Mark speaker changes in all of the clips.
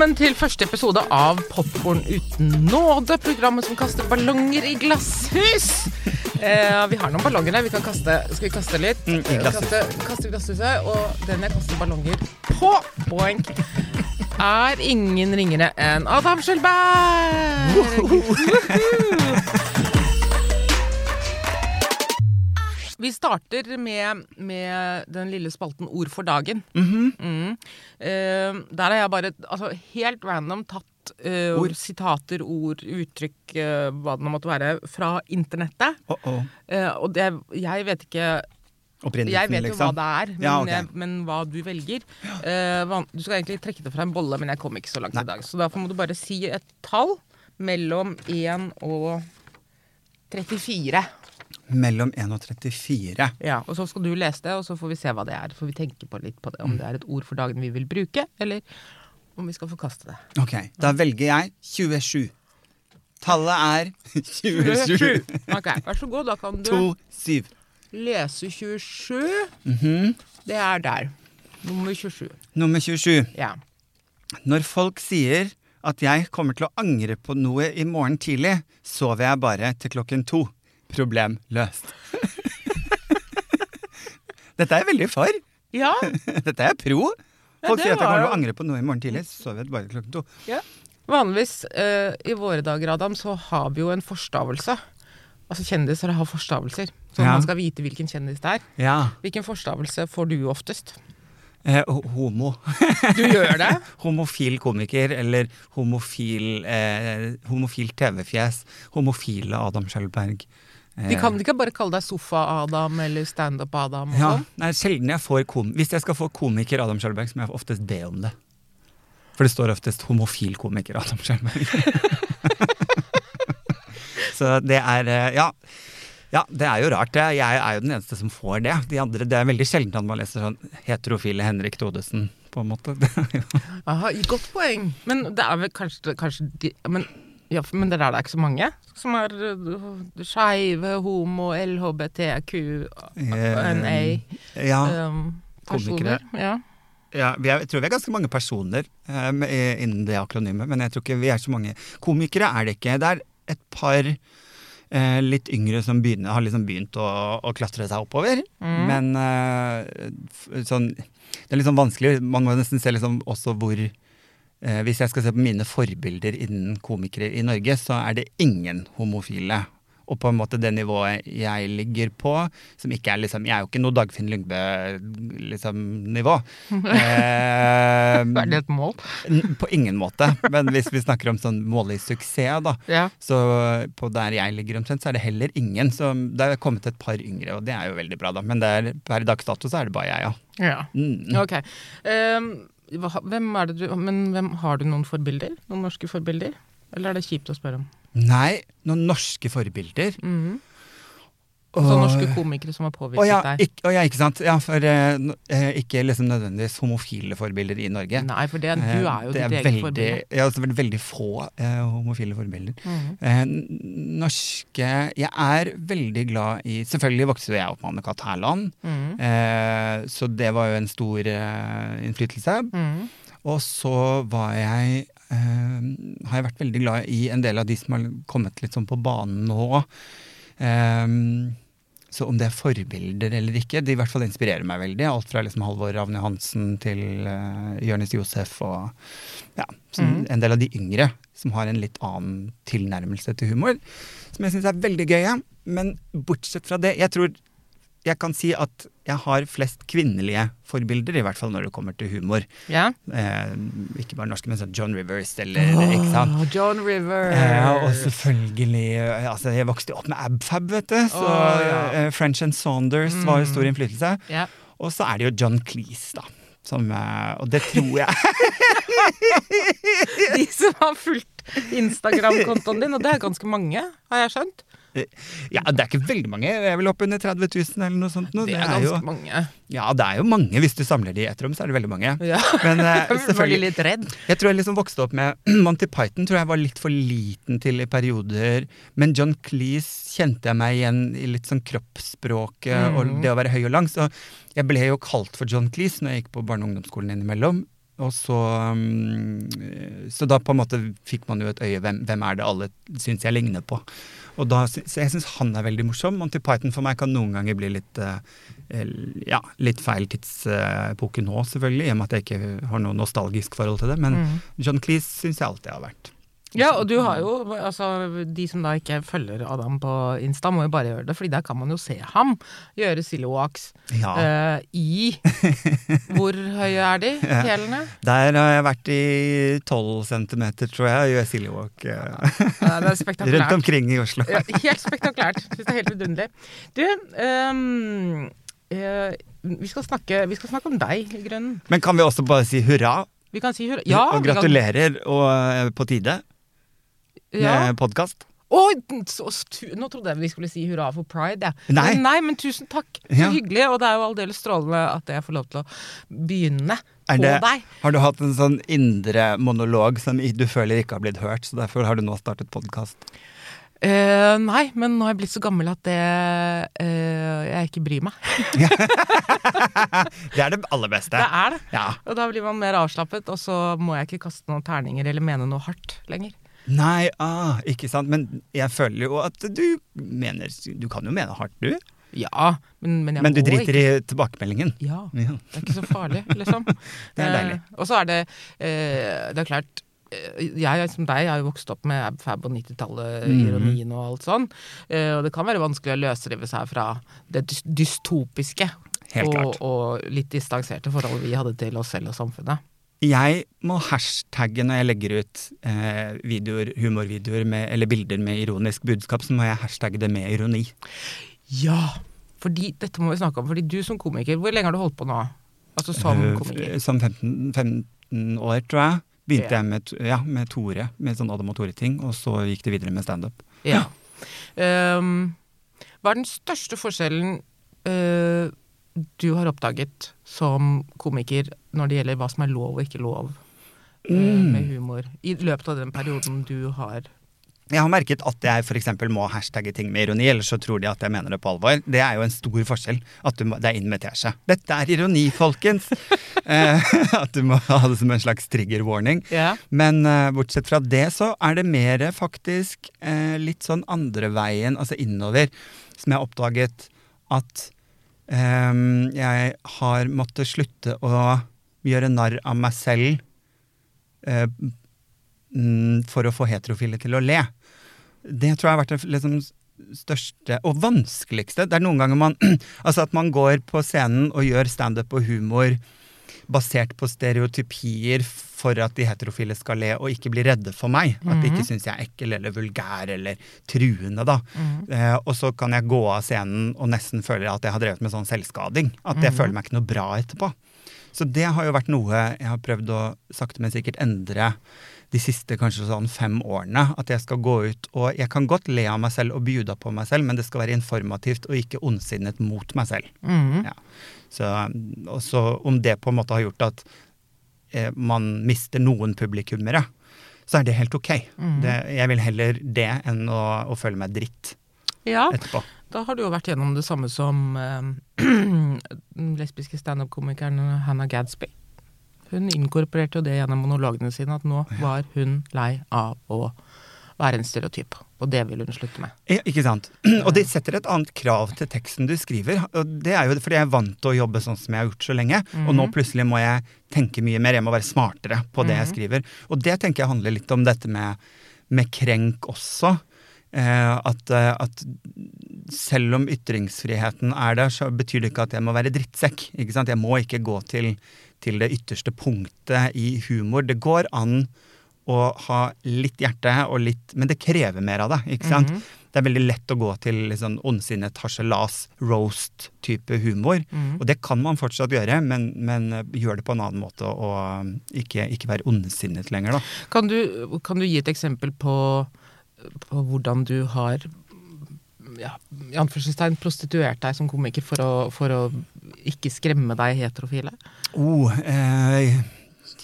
Speaker 1: Velkommen til første episode av Popkorn uten nåde, programmet som kaster ballonger i glasshus. Eh, vi har noen ballonger her. Vi kan kaste, skal vi kaste litt?
Speaker 2: Mm.
Speaker 1: Kaste, kaste glasshuset, og den jeg kaster ballonger på, boink, er ingen ringere enn Adam Skjølberg. Vi starter med, med den lille spalten Ord for dagen. mm. Eh, der har jeg bare altså, helt random tatt uh,
Speaker 2: Ord.
Speaker 1: sitater, ord, uttrykk, uh, hva det nå måtte være, fra internettet.
Speaker 2: Oh, oh.
Speaker 1: Og det, jeg vet ikke Jeg vet jo
Speaker 2: liksom.
Speaker 1: hva det er, men,
Speaker 2: Ja, okay.
Speaker 1: jeg, men hva du velger Uh, Du skal egentlig trekke det fra en bolle, men jeg kom ikke så langt
Speaker 2: Nei.
Speaker 1: i dag. Så derfor må du bare si et tall mellom 1 og 34.
Speaker 2: Mellom 1 og 34.
Speaker 1: Ja, og så skal du lese det, og så får vi se hva det er. For vi tenker på litt på det, om det er et ord for dagen vi vil bruke, eller om vi skal forkaste det.
Speaker 2: Ok, da velger jeg 27. Tallet er 27.
Speaker 1: Ok, vær så god, da kan du
Speaker 2: 2, 7.
Speaker 1: lese 27.
Speaker 2: Mhm.
Speaker 1: Det er der. Nummer 27.
Speaker 2: Nummer 27.
Speaker 1: Ja.
Speaker 2: Når folk sier at jeg kommer til å angre på noe i morgen tidlig, sover jeg bare til klokken to. Problem løst. Dette er jeg veldig for.
Speaker 1: Ja,
Speaker 2: Dette er pro. Folk
Speaker 1: ja,
Speaker 2: sier at jeg kommer til å angre på noe i morgen tidlig, så sover jeg bare klokken to.
Speaker 1: Vanligvis uh, i våre dager, Adam, så har vi jo en forstavelse. Altså kjendiser har forstavelser. Så
Speaker 2: Ja.
Speaker 1: man skal vite hvilken kjendis det er.
Speaker 2: Ja.
Speaker 1: Hvilken forstavelse får du oftest?
Speaker 2: Eh, homo.
Speaker 1: Du gjør det?
Speaker 2: Homofil komiker eller homofil, eh, homofil TV-fjes. Homofile Adam Schjølberg. Eh,
Speaker 1: De kan ikke bare kalle deg Sofa-Adam eller Standup-Adam
Speaker 2: ja,
Speaker 1: sånn?
Speaker 2: nei, sjelden jeg får kom Hvis jeg skal få komiker Adam Schjølberg, så må jeg oftest be om det. For det står oftest homofil komiker Adam Schjølberg. så det er eh, Ja. Ja, det er jo rart. Jeg er jo den eneste som får det. De andre, Det er veldig sjelden at man leser sånn heterofile Henrik Thodesen, på en måte.
Speaker 1: Aha, godt poeng. Men det er vel kanskje, kanskje de, men, ja, men det der er ikke så mange som er uh, skeive, homo, LHBTQ, NA
Speaker 2: ja.
Speaker 1: Um, personer. Ja.
Speaker 2: Ja, er, jeg tror vi er ganske mange personer um, innen det akronymet, men jeg tror ikke vi er så mange. Komikere er det ikke. Det er et par eh, litt yngre som begynner, har liksom begynt å, å klatre seg oppover.
Speaker 1: Mm.
Speaker 2: Men eh, sånn Det er litt sånn vanskelig. Man må nesten se liksom også hvor eh, Hvis jeg skal se på mine forbilder innen komikere i Norge, så er det ingen homofile. Og på en måte det nivået jeg ligger på, som ikke er liksom Jeg er jo ikke noe Dagfinn Lyngbø-nivå. Liksom, nivå. eh,
Speaker 1: Er det et mål?
Speaker 2: på ingen måte. Men hvis vi snakker om sånn mål i suksess, da,
Speaker 1: Ja.
Speaker 2: så på der jeg ligger omtrent, så er det heller ingen. Så det er kommet et par yngre, og det er jo veldig bra, da. Men er, per dags dato så er det bare jeg, ja.
Speaker 1: ja.
Speaker 2: Mm.
Speaker 1: Ok. Um, hvem er det du Men hvem, har du noen forbilder? Noen norske forbilder? Eller er det kjipt å spørre om?
Speaker 2: Nei, noen norske forbilder.
Speaker 1: Mm
Speaker 2: Og-
Speaker 1: Så norske komikere som har påvirket
Speaker 2: ja,
Speaker 1: deg?
Speaker 2: ikke, å ja, ikke sant. Ja, for eh, eh, ikke liksom nødvendigvis homofile forbilder i Norge.
Speaker 1: Nei, for det, du
Speaker 2: Eh,
Speaker 1: er jo
Speaker 2: det
Speaker 1: ditt eget forbilde.
Speaker 2: Ja, altså veldig, veldig få eh, homofile forbilder.
Speaker 1: Mhm.
Speaker 2: Eh, norske Jeg er veldig glad i Selvfølgelig vokste jeg opp med Anne-Kat. Hærland,
Speaker 1: Mhm.
Speaker 2: eh, så det var jo en stor innflytelse.
Speaker 1: -hmm.
Speaker 2: Og så var jeg Har jeg vært veldig glad i en del av de som har kommet litt sånn på banen nå. Eh, så om det er forbilder eller ikke, de i hvert fall inspirerer meg veldig. Alt fra liksom Halvor Ravne Hansen til uh, Jonis Josef og ja,
Speaker 1: Mhm.
Speaker 2: en del av de yngre som har en litt annen tilnærmelse til humor. Som jeg syns er veldig gøy. Men bortsett fra det, jeg tror jeg kan si at jeg har flest kvinnelige forbilder, i hvert fall når det kommer til humor.
Speaker 1: Ja.
Speaker 2: Eh, ikke bare norske, men sånn John Rivers eller ikke sant.
Speaker 1: John Rivers.
Speaker 2: Eh, og selvfølgelig altså Jeg vokste opp med Abfab, vet du. Så
Speaker 1: oh, ja.
Speaker 2: eh, French and Saunders var jo stor innflytelse.
Speaker 1: Ja.
Speaker 2: Og så er det jo John Cleese, da. Som, eh, og det tror jeg
Speaker 1: De som har fulgt Instagram-kontoen din, og det er ganske mange, har jeg skjønt.
Speaker 2: Ja, det er ikke veldig mange. Jeg vil opp under 30 000 eller noe sånt. nå.
Speaker 1: Det er ganske
Speaker 2: jo,
Speaker 1: mange.
Speaker 2: ja, det er jo mange. Hvis du samler de i ett rom, så er det veldig mange.
Speaker 1: Ja.
Speaker 2: Men eh, selvfølgelig
Speaker 1: litt redd.
Speaker 2: Jeg tror jeg liksom vokste opp med Monty Python tror jeg var litt for liten til i perioder. Men John Cleese kjente jeg meg igjen i litt sånn kroppsspråket og
Speaker 1: Mhm.
Speaker 2: det å være høy og lang. Så jeg ble jo kalt for John Cleese når jeg gikk på barne- og ungdomsskolen innimellom. og så um, Så da på en måte fikk man jo et øye hvem, hvem er det alle syns jeg ligner på. Og da, så jeg syns han er veldig morsom. Monty Python for meg kan noen ganger bli litt uh, ja, litt feil tidsepoke nå, selvfølgelig, i og med at jeg ikke har noe nostalgisk forhold til det. Men mm. John Cleese syns jeg alltid har vært.
Speaker 1: Ja, og du har jo altså De som da ikke følger Adam på Insta, må jo bare gjøre det, fordi der kan man jo se ham gjøre silly-walks ja. uh, i Hvor høye er de, hælene?
Speaker 2: Der har jeg vært i 12 cm, tror jeg, og gjør silly-walk. Uh, ja, rundt omkring i Oslo.
Speaker 1: ja, helt spektakulært. Syns det er helt vidunderlig. Du, um, uh, vi, skal snakke, vi skal snakke om deg, i grunnen.
Speaker 2: Men kan vi også bare si hurra?
Speaker 1: Vi kan si hurra. Ja,
Speaker 2: og gratulerer og på tide ja. podkast.
Speaker 1: Oh, nå trodde jeg vi skulle si hurra for pride. Ja.
Speaker 2: Nei.
Speaker 1: Men, nei, men tusen takk. Så ja. hyggelig. Og det er jo aldeles strålende at jeg får lov til å begynne på det, deg.
Speaker 2: Har du hatt en sånn indre monolog som du føler ikke har blitt hørt, så derfor har du nå startet podkast?
Speaker 1: Uh, eh, nei, men nå har jeg blitt så gammel at det uh, jeg ikke bryr meg.
Speaker 2: det er det aller beste.
Speaker 1: Det er det.
Speaker 2: Ja.
Speaker 1: Og da blir man mer avslappet, og så må jeg ikke kaste noen terninger eller mene noe hardt lenger.
Speaker 2: Nei, ah, ikke sant. Men jeg føler jo at du mener Du kan jo mene hardt, du.
Speaker 1: Ja, men, men jeg
Speaker 2: Men du
Speaker 1: må
Speaker 2: driter
Speaker 1: ikke.
Speaker 2: i tilbakemeldingen?
Speaker 1: Ja, ja. Det er ikke så farlig, liksom.
Speaker 2: det er deilig.
Speaker 1: Eh, og så er det eh, Det er klart eh, jeg som deg har jo vokst opp med Abfab og 90-tallet, mm. ironien og alt sånn. Eh, og det kan være vanskelig å løsrive seg fra det dystopiske og, og, litt distanserte forholdet vi hadde til oss selv og samfunnet.
Speaker 2: Jeg må hashtagge når jeg legger ut eh, videoer, humorvideoer med, eller bilder med ironisk budskap, så må jeg hashtagge det med ironi.
Speaker 1: Ja, fordi dette må vi snakke om. Fordi du som komiker, hvor lenge har du holdt på nå? Altså som uh, komiker?
Speaker 2: Som 15, 15, år, tror jeg. Begynte ja. jeg med, ja, med Tore, med sånn Adam og Tore-ting, og så gikk det videre med standup.
Speaker 1: Ja. Um, hva er den største forskjellen uh, du har oppdaget som komiker når det gjelder hva som er lov og ikke lov eh, mm. med humor, i løpet av den perioden du har
Speaker 2: jeg har merket at jeg f.eks. må hashtagge ting med ironi, ellers så tror de at jeg mener det på alvor. Det er jo en stor forskjell. At du må, det er inviterer seg. Dette er ironi, folkens! eh, at du må ha det som en slags trigger warning.
Speaker 1: Yeah.
Speaker 2: Men eh, bortsett fra det, så er det mer faktisk eh, litt sånn andre veien, altså innover, som jeg har oppdaget at jeg har måttet slutte å gjøre narr av meg selv uh, for å få heterofile til å le. Det tror jeg har vært det liksom, største og vanskeligste. Det er noen ganger man Altså at man går på scenen og gjør standup og humor basert på stereotypier for at de heterofile skal le og ikke bli redde for meg. At de ikke mhm. syns jeg er ekkel eller vulgær eller truende, da. Mm. Eh, og så kan jeg gå av scenen og nesten føle at jeg har drevet med sånn selvskading. At jeg mm. føler meg ikke noe bra etterpå. Så det har jo vært noe jeg har prøvd å sakte, men sikkert endre de siste kanskje sånn fem årene. At jeg skal gå ut og Jeg kan godt le av meg selv og bjuda på meg selv, men det skal være informativt og ikke ondsinnet mot meg selv.
Speaker 1: Mm.
Speaker 2: Ja. Så, så om det på en måte har gjort at eh, man mister noen publikummere, så er det helt ok. Mm. Det, jeg vil heller det enn å, å føle meg dritt
Speaker 1: ja,
Speaker 2: etterpå.
Speaker 1: Da har du jo vært gjennom det samme som eh, den lesbiske standup-komikeren Hannah Gadsby. Hun inkorporerte jo det gjennom monologene sine, at nå var hun lei av å være en stereotyp. Og det vil hun slutte med.
Speaker 2: Ikke sant. Og det setter et annet krav til teksten du skriver. Og det er jo fordi jeg er vant til å jobbe sånn som jeg har gjort så lenge. Mm -hmm. Og nå mhm. plutselig må jeg tenke mye mer. Jeg må være smartere på det mm -hmm. jeg mhm. skriver. Og det tenker jeg handler litt om dette med, med krenk også. Eh, at, eh, at, selv om ytringsfriheten er der, så betyr det ikke at jeg må være drittsekk. Ikke sant? Jeg må ikke gå til, til det ytterste punktet i humor. Det går an å ha litt hjerte og litt Men det krever mer av det, ikke sant? Mm -hmm. Det er veldig lett å gå til liksom ondsinnet harselas, roast-type humor. Mm. Og det kan man fortsatt gjøre, men, men gjør det på en annen måte og ikke, ikke være ondsinnet lenger, da.
Speaker 1: Kan du, kan du gi et eksempel på, på hvordan du har ja, i anførselstegn prostituert deg som komiker for å, for å ikke skremme deg heterofile?
Speaker 2: Oh, eh,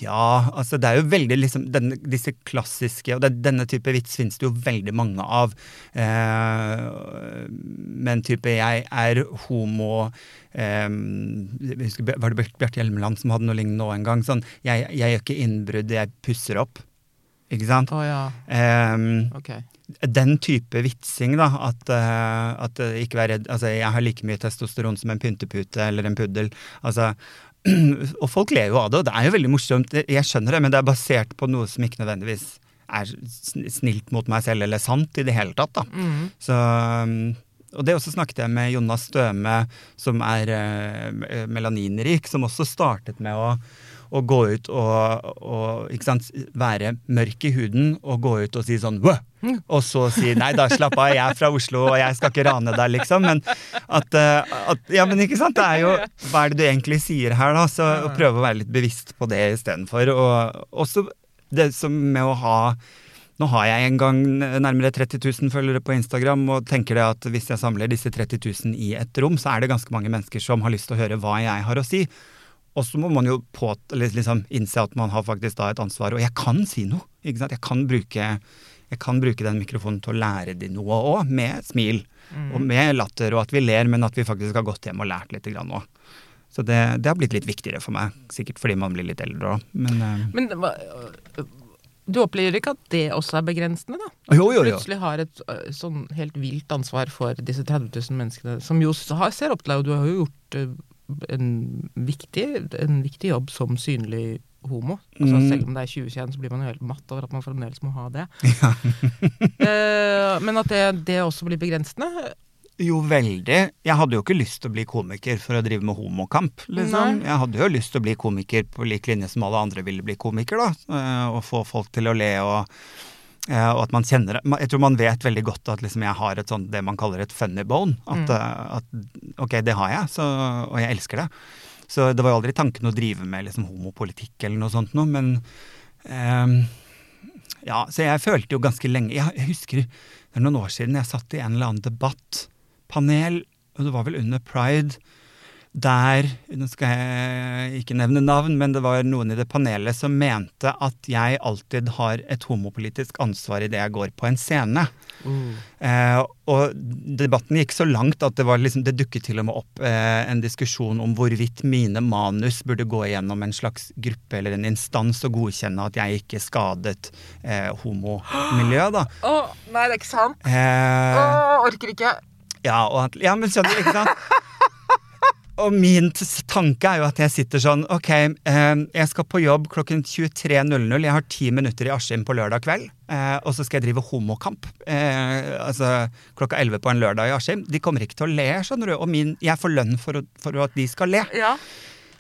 Speaker 2: Ja, altså det er jo veldig liksom denne, Disse klassiske Og det, denne type vits finnes det jo veldig mange av. Eh, men type 'jeg er homo' eh, husker, Var det Bjarte Hjelmeland som hadde noe lignende nå en gang? Sånn 'jeg, jeg gjør ikke innbrudd, jeg pusser opp'. Ikke sant?
Speaker 1: Å ja.
Speaker 2: Eh,
Speaker 1: Ok.
Speaker 2: den type vitsing, da. At, uh, at eh, ikke vær redd Altså, jeg har like mye testosteron som en pyntepute eller en puddel. Altså, og folk ler jo av det, og det er jo veldig morsomt. Jeg skjønner det, men det er basert på noe som ikke nødvendigvis er snilt mot meg selv eller sant i det hele tatt. da.
Speaker 1: Mm.
Speaker 2: Så, um, og det også snakket jeg med Jonas Støme, som er uh, melaninrik, som også startet med å, å gå ut og, og sant, være mørk i huden og gå ut og si sånn Wah! Og så si nei da, slapp av, jeg er fra Oslo og jeg skal ikke rane deg, liksom. Men at, eh, at Ja, men ikke sant, det er jo Hva er det du egentlig sier her, da? Så å prøve å være litt bevisst på det istedenfor. Og også det som med å ha nå har jeg en gang nærmere 30 000 følgere på Instagram, og tenker det at hvis jeg samler disse 30 000 i et rom, så er det ganske mange mennesker som har lyst til å høre hva jeg har å si. Og så må man jo på, liksom innse at man har faktisk da et ansvar. Og jeg kan si noe. ikke sant? Jeg kan bruke, jeg kan bruke den mikrofonen til å lære de noe òg, med smil. Og med latter, og at vi ler, men at vi faktisk har gått hjem og lært litt òg. Så det, det har blitt litt viktigere for meg. Sikkert fordi man blir litt eldre òg. Men eh,
Speaker 1: Men hva- du opplever ikke at det også er begrensende, da?
Speaker 2: jo, jo, jo.
Speaker 1: Plutselig har et øh, sånn helt vilt ansvar for disse 30 000 menneskene, som jo har, ser opp til deg, og du har jo gjort øh, en viktig, en viktig jobb som synlig homo. Altså,
Speaker 2: Mm.
Speaker 1: Selv om det er 2021, så blir man jo helt matt over at man fremdeles må ha det. Eh, men at det, det også blir begrensende
Speaker 2: Jo, veldig. Jeg hadde jo ikke lyst til å bli komiker for å drive med homokamp. liksom.
Speaker 1: Nei.
Speaker 2: Jeg hadde jo lyst til å bli komiker på lik linje som alle andre ville bli komiker, da. Uh, Og få folk til å le og og at man kjenner det. Jeg tror man vet veldig godt at liksom jeg har et sånt, det man kaller et funny bone. At, mm. at ok, det har jeg, så, og jeg elsker det. Så det var jo aldri tanken å drive med liksom homopolitikk eller noe sånt noe, men um, Ja, så jeg følte jo ganske lenge Jeg, jeg husker det er noen år siden jeg satt i en eller annen debattpanel, og det var vel under pride, der Nå skal jeg ikke nevne navn, men det var noen i det panelet som mente at jeg alltid har et homopolitisk ansvar idet jeg går på en scene. Eh, og debatten gikk så langt at det, var liksom, det dukket til og med opp eh, en diskusjon om hvorvidt mine manus burde gå gjennom en slags gruppe eller en instans og godkjenne at jeg ikke skadet eh, homomiljøet, da.
Speaker 1: Oh, nei, det er ikke sant?
Speaker 2: Eh, oh,
Speaker 1: orker ikke.
Speaker 2: ja, og at, ja, men skjønner du, ikke sant? Og min tanke er jo at jeg sitter sånn Ok, eh, jeg skal på jobb klokken 23.00. Jeg har ti minutter i Askim på lørdag kveld. Eh, og så skal jeg drive homokamp. Eh, altså klokka 11 på en lørdag i Askim. De kommer ikke til å le, skjønner du. Og min, jeg får lønn for, for at de skal le.
Speaker 1: Ja.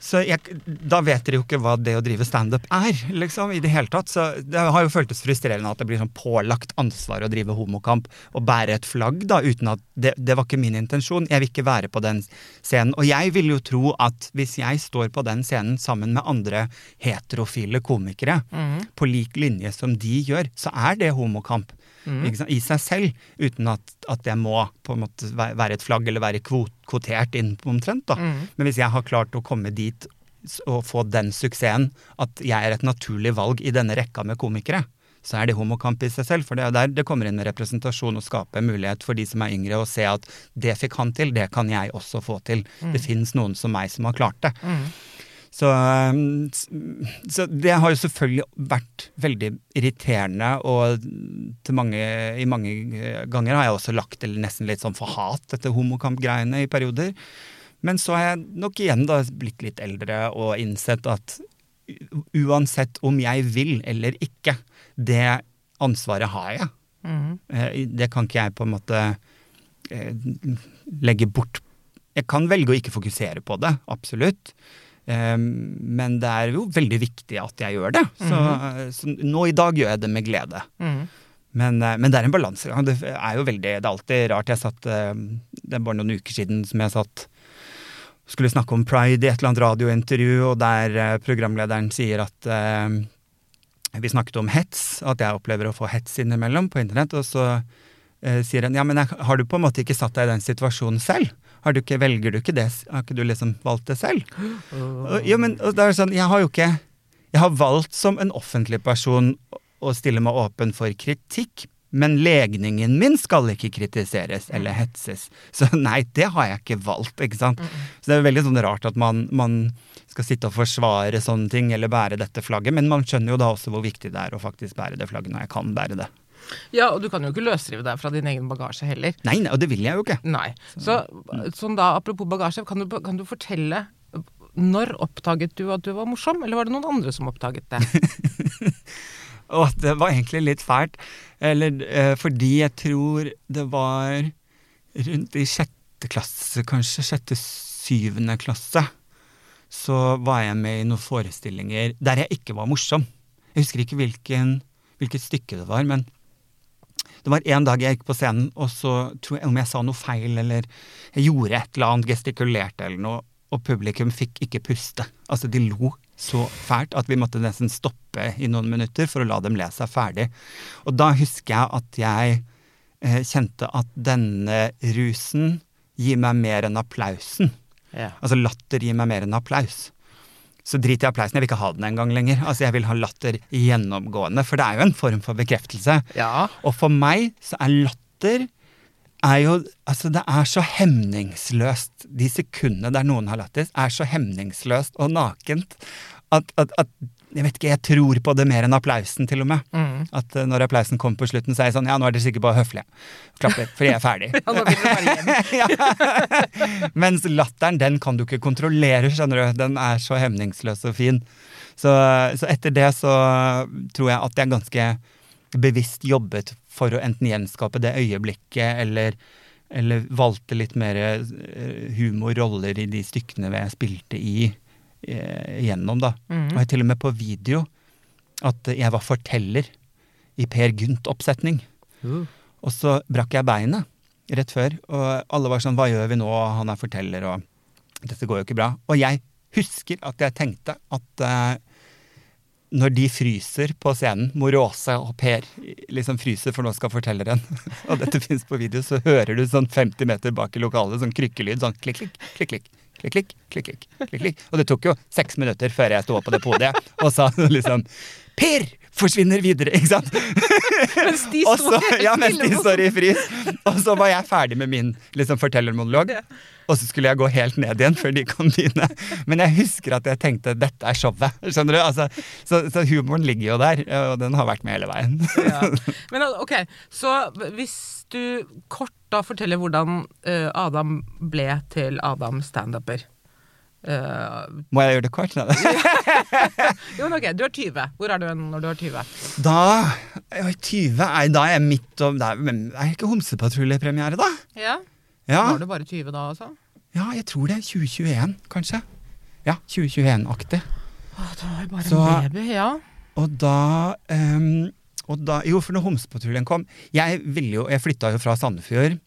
Speaker 2: Så jeg, da vet dere jo ikke hva det å drive standup er, liksom, i det hele tatt. Så det har jo føltes frustrerende at det blir sånn pålagt ansvar å drive homokamp og bære et flagg, da, uten at det, det var ikke min intensjon. Jeg vil ikke være på den scenen. Og jeg vil jo tro at hvis jeg står på den scenen sammen med andre heterofile komikere, på lik linje som de gjør, så er det homokamp. Sant? I seg selv, uten at, at jeg må på en måte være et flagg eller være kvot, kvotert inn omtrent. da. Men hvis jeg har klart å komme dit og få den suksessen at jeg er et naturlig valg i denne rekka med komikere, så er det homokamp i seg selv. For det er der det kommer inn med representasjon og skape mulighet for de som er yngre, å se at det fikk han til, det kan jeg også få til. Det fins noen som meg som har klart det. Så, um, så det har jo selvfølgelig vært veldig irriterende, og mange, i mange ganger har jeg også lagt det nesten litt sånn for hat, dette homokampgreiene i perioder. Men så har jeg nok igjen da blitt litt eldre og innsett at uansett om jeg vil eller ikke, det ansvaret har jeg. Mm. Det kan ikke jeg på en måte eh, legge bort. Jeg kan velge å ikke fokusere på det, absolutt. Eh, Men det er jo veldig viktig at jeg gjør det. Så, så nå i dag gjør jeg det med glede. Men, eh, men det er en balansegang. Det er jo veldig, det er alltid rart. Jeg satt, eh, Det er bare noen uker siden som jeg satt skulle snakke om pride i et eller annet radiointervju, og der eh, programlederen sier at eh, vi snakket om hets, at jeg opplever å få hets innimellom på internett. Og så sier han ja, men har du på en måte ikke satt deg i den situasjonen selv? Du ikke, velger du ikke det? Har ikke du liksom valgt det selv? Og, jo, men og det er sånn, jeg har jo ikke Jeg har valgt som en offentlig person å stille meg åpen for kritikk, men legningen min skal ikke kritiseres eller hetses. Så nei, det har jeg ikke valgt, ikke sant. Så det er veldig sånn rart at man, man skal sitte og forsvare sånne ting eller bære dette flagget, men man skjønner jo da også hvor viktig det er å faktisk bære det flagget når jeg kan bære det.
Speaker 1: Ja, og du kan jo ikke løsrive deg fra din egen bagasje heller.
Speaker 2: Nei, og det vil jeg jo ikke.
Speaker 1: Nei. Så sånn da, apropos bagasje, kan du, kan du fortelle når oppdaget du at du var morsom, eller var det noen andre som oppdaget det?
Speaker 2: Og det var egentlig litt fælt. Eller eh, fordi jeg tror det var rundt i sjette klasse, kanskje sjette-syvende klasse, så var jeg med i noen forestillinger der jeg ikke var morsom. Jeg husker ikke hvilken, hvilket stykke det var, men det var en dag jeg gikk på scenen, og så tror jeg om jeg sa noe feil, eller jeg gjorde et eller annet, gestikulerte eller noe, og publikum fikk ikke puste. Altså, de lo så fælt at vi måtte nesten stoppe i noen minutter for å la dem le seg ferdig. Og da husker jeg at jeg eh, kjente at denne rusen gir meg mer enn applausen.
Speaker 1: Ja.
Speaker 2: Altså latter gir meg mer enn applaus. Så drit i applausen, jeg vil ikke ha den engang lenger. Altså Jeg vil ha latter gjennomgående, for det er jo en form for bekreftelse.
Speaker 1: Ja.
Speaker 2: Og for meg så er latter er jo Altså, det er så hemningsløst. De sekundene der noen har lættis, er så hemningsløst og nakent at, at, at Jeg vet ikke, jeg tror på det mer enn applausen, til og med.
Speaker 1: Mm.
Speaker 2: At uh, når applausen kommer på slutten, så er jeg sånn Ja, nå er dere sikkert bare høflige. Klapper, fordi jeg er ferdig.
Speaker 1: Ja, nå vil du bare hjem.
Speaker 2: Mens latteren, den kan du ikke kontrollere, skjønner du. Den er så hemningsløs og fin. Så, så etter det så tror jeg at jeg ganske bevisst jobbet for å enten gjenskape det øyeblikket, eller, eller valgte litt mer eh, humorroller i de stykkene jeg spilte i gjennom, da.
Speaker 1: Mm.
Speaker 2: Og jeg til og med på video at jeg var forteller i Per Gynt-oppsetning.
Speaker 1: Uh.
Speaker 2: Og så brakk jeg beinet rett før, og alle var sånn Hva gjør vi nå? Han er forteller, og dette går jo ikke bra. Og jeg husker at jeg tenkte at eh, når de fryser på scenen, Moråse og Per liksom fryser, for nå skal fortelleren Og dette fins på video, så hører du sånn 50 meter bak i lokalet sånn krykkelyd. Sånn klikk, klikk, klikk, klikk. Klikk, klikk, klikk, klikk, klikk, klikk. Og det tok jo seks minutter før jeg sto opp på det podiet og sa liksom Per forsvinner videre, ikke sant?
Speaker 1: Mens de står
Speaker 2: så, ja, mens de står i frys. Og så var jeg ferdig med min liksom, fortellermonolog. Og så skulle jeg gå helt ned igjen før de kan begynne. Men jeg husker at jeg tenkte dette er showet. Skjønner du? Altså, så, så humoren ligger jo der, og den har vært med hele veien.
Speaker 1: ja. Men ok, så hvis du kort da forteller hvordan eh, Adam ble til Adam standuper. Uh,
Speaker 2: Må jeg gjøre det kort?
Speaker 1: Jo, men ok, du er 20. Hvor er du når du er 20?
Speaker 2: Da jeg var 20, er, da er jeg midt om det er, Er ikke Homsepatruljepremiere, da?
Speaker 1: Ja.
Speaker 2: Ja.
Speaker 1: Var du bare 20 da, altså?
Speaker 2: ja, jeg tror det. 2021, kanskje. Ja, 2021-aktig.
Speaker 1: Da var jeg bare
Speaker 2: Så-
Speaker 1: en baby, ja.
Speaker 2: Og da, um, og da Jo, for når Homsepatruljen kom Jeg ville jo, jeg flytta jo fra Sandefjord.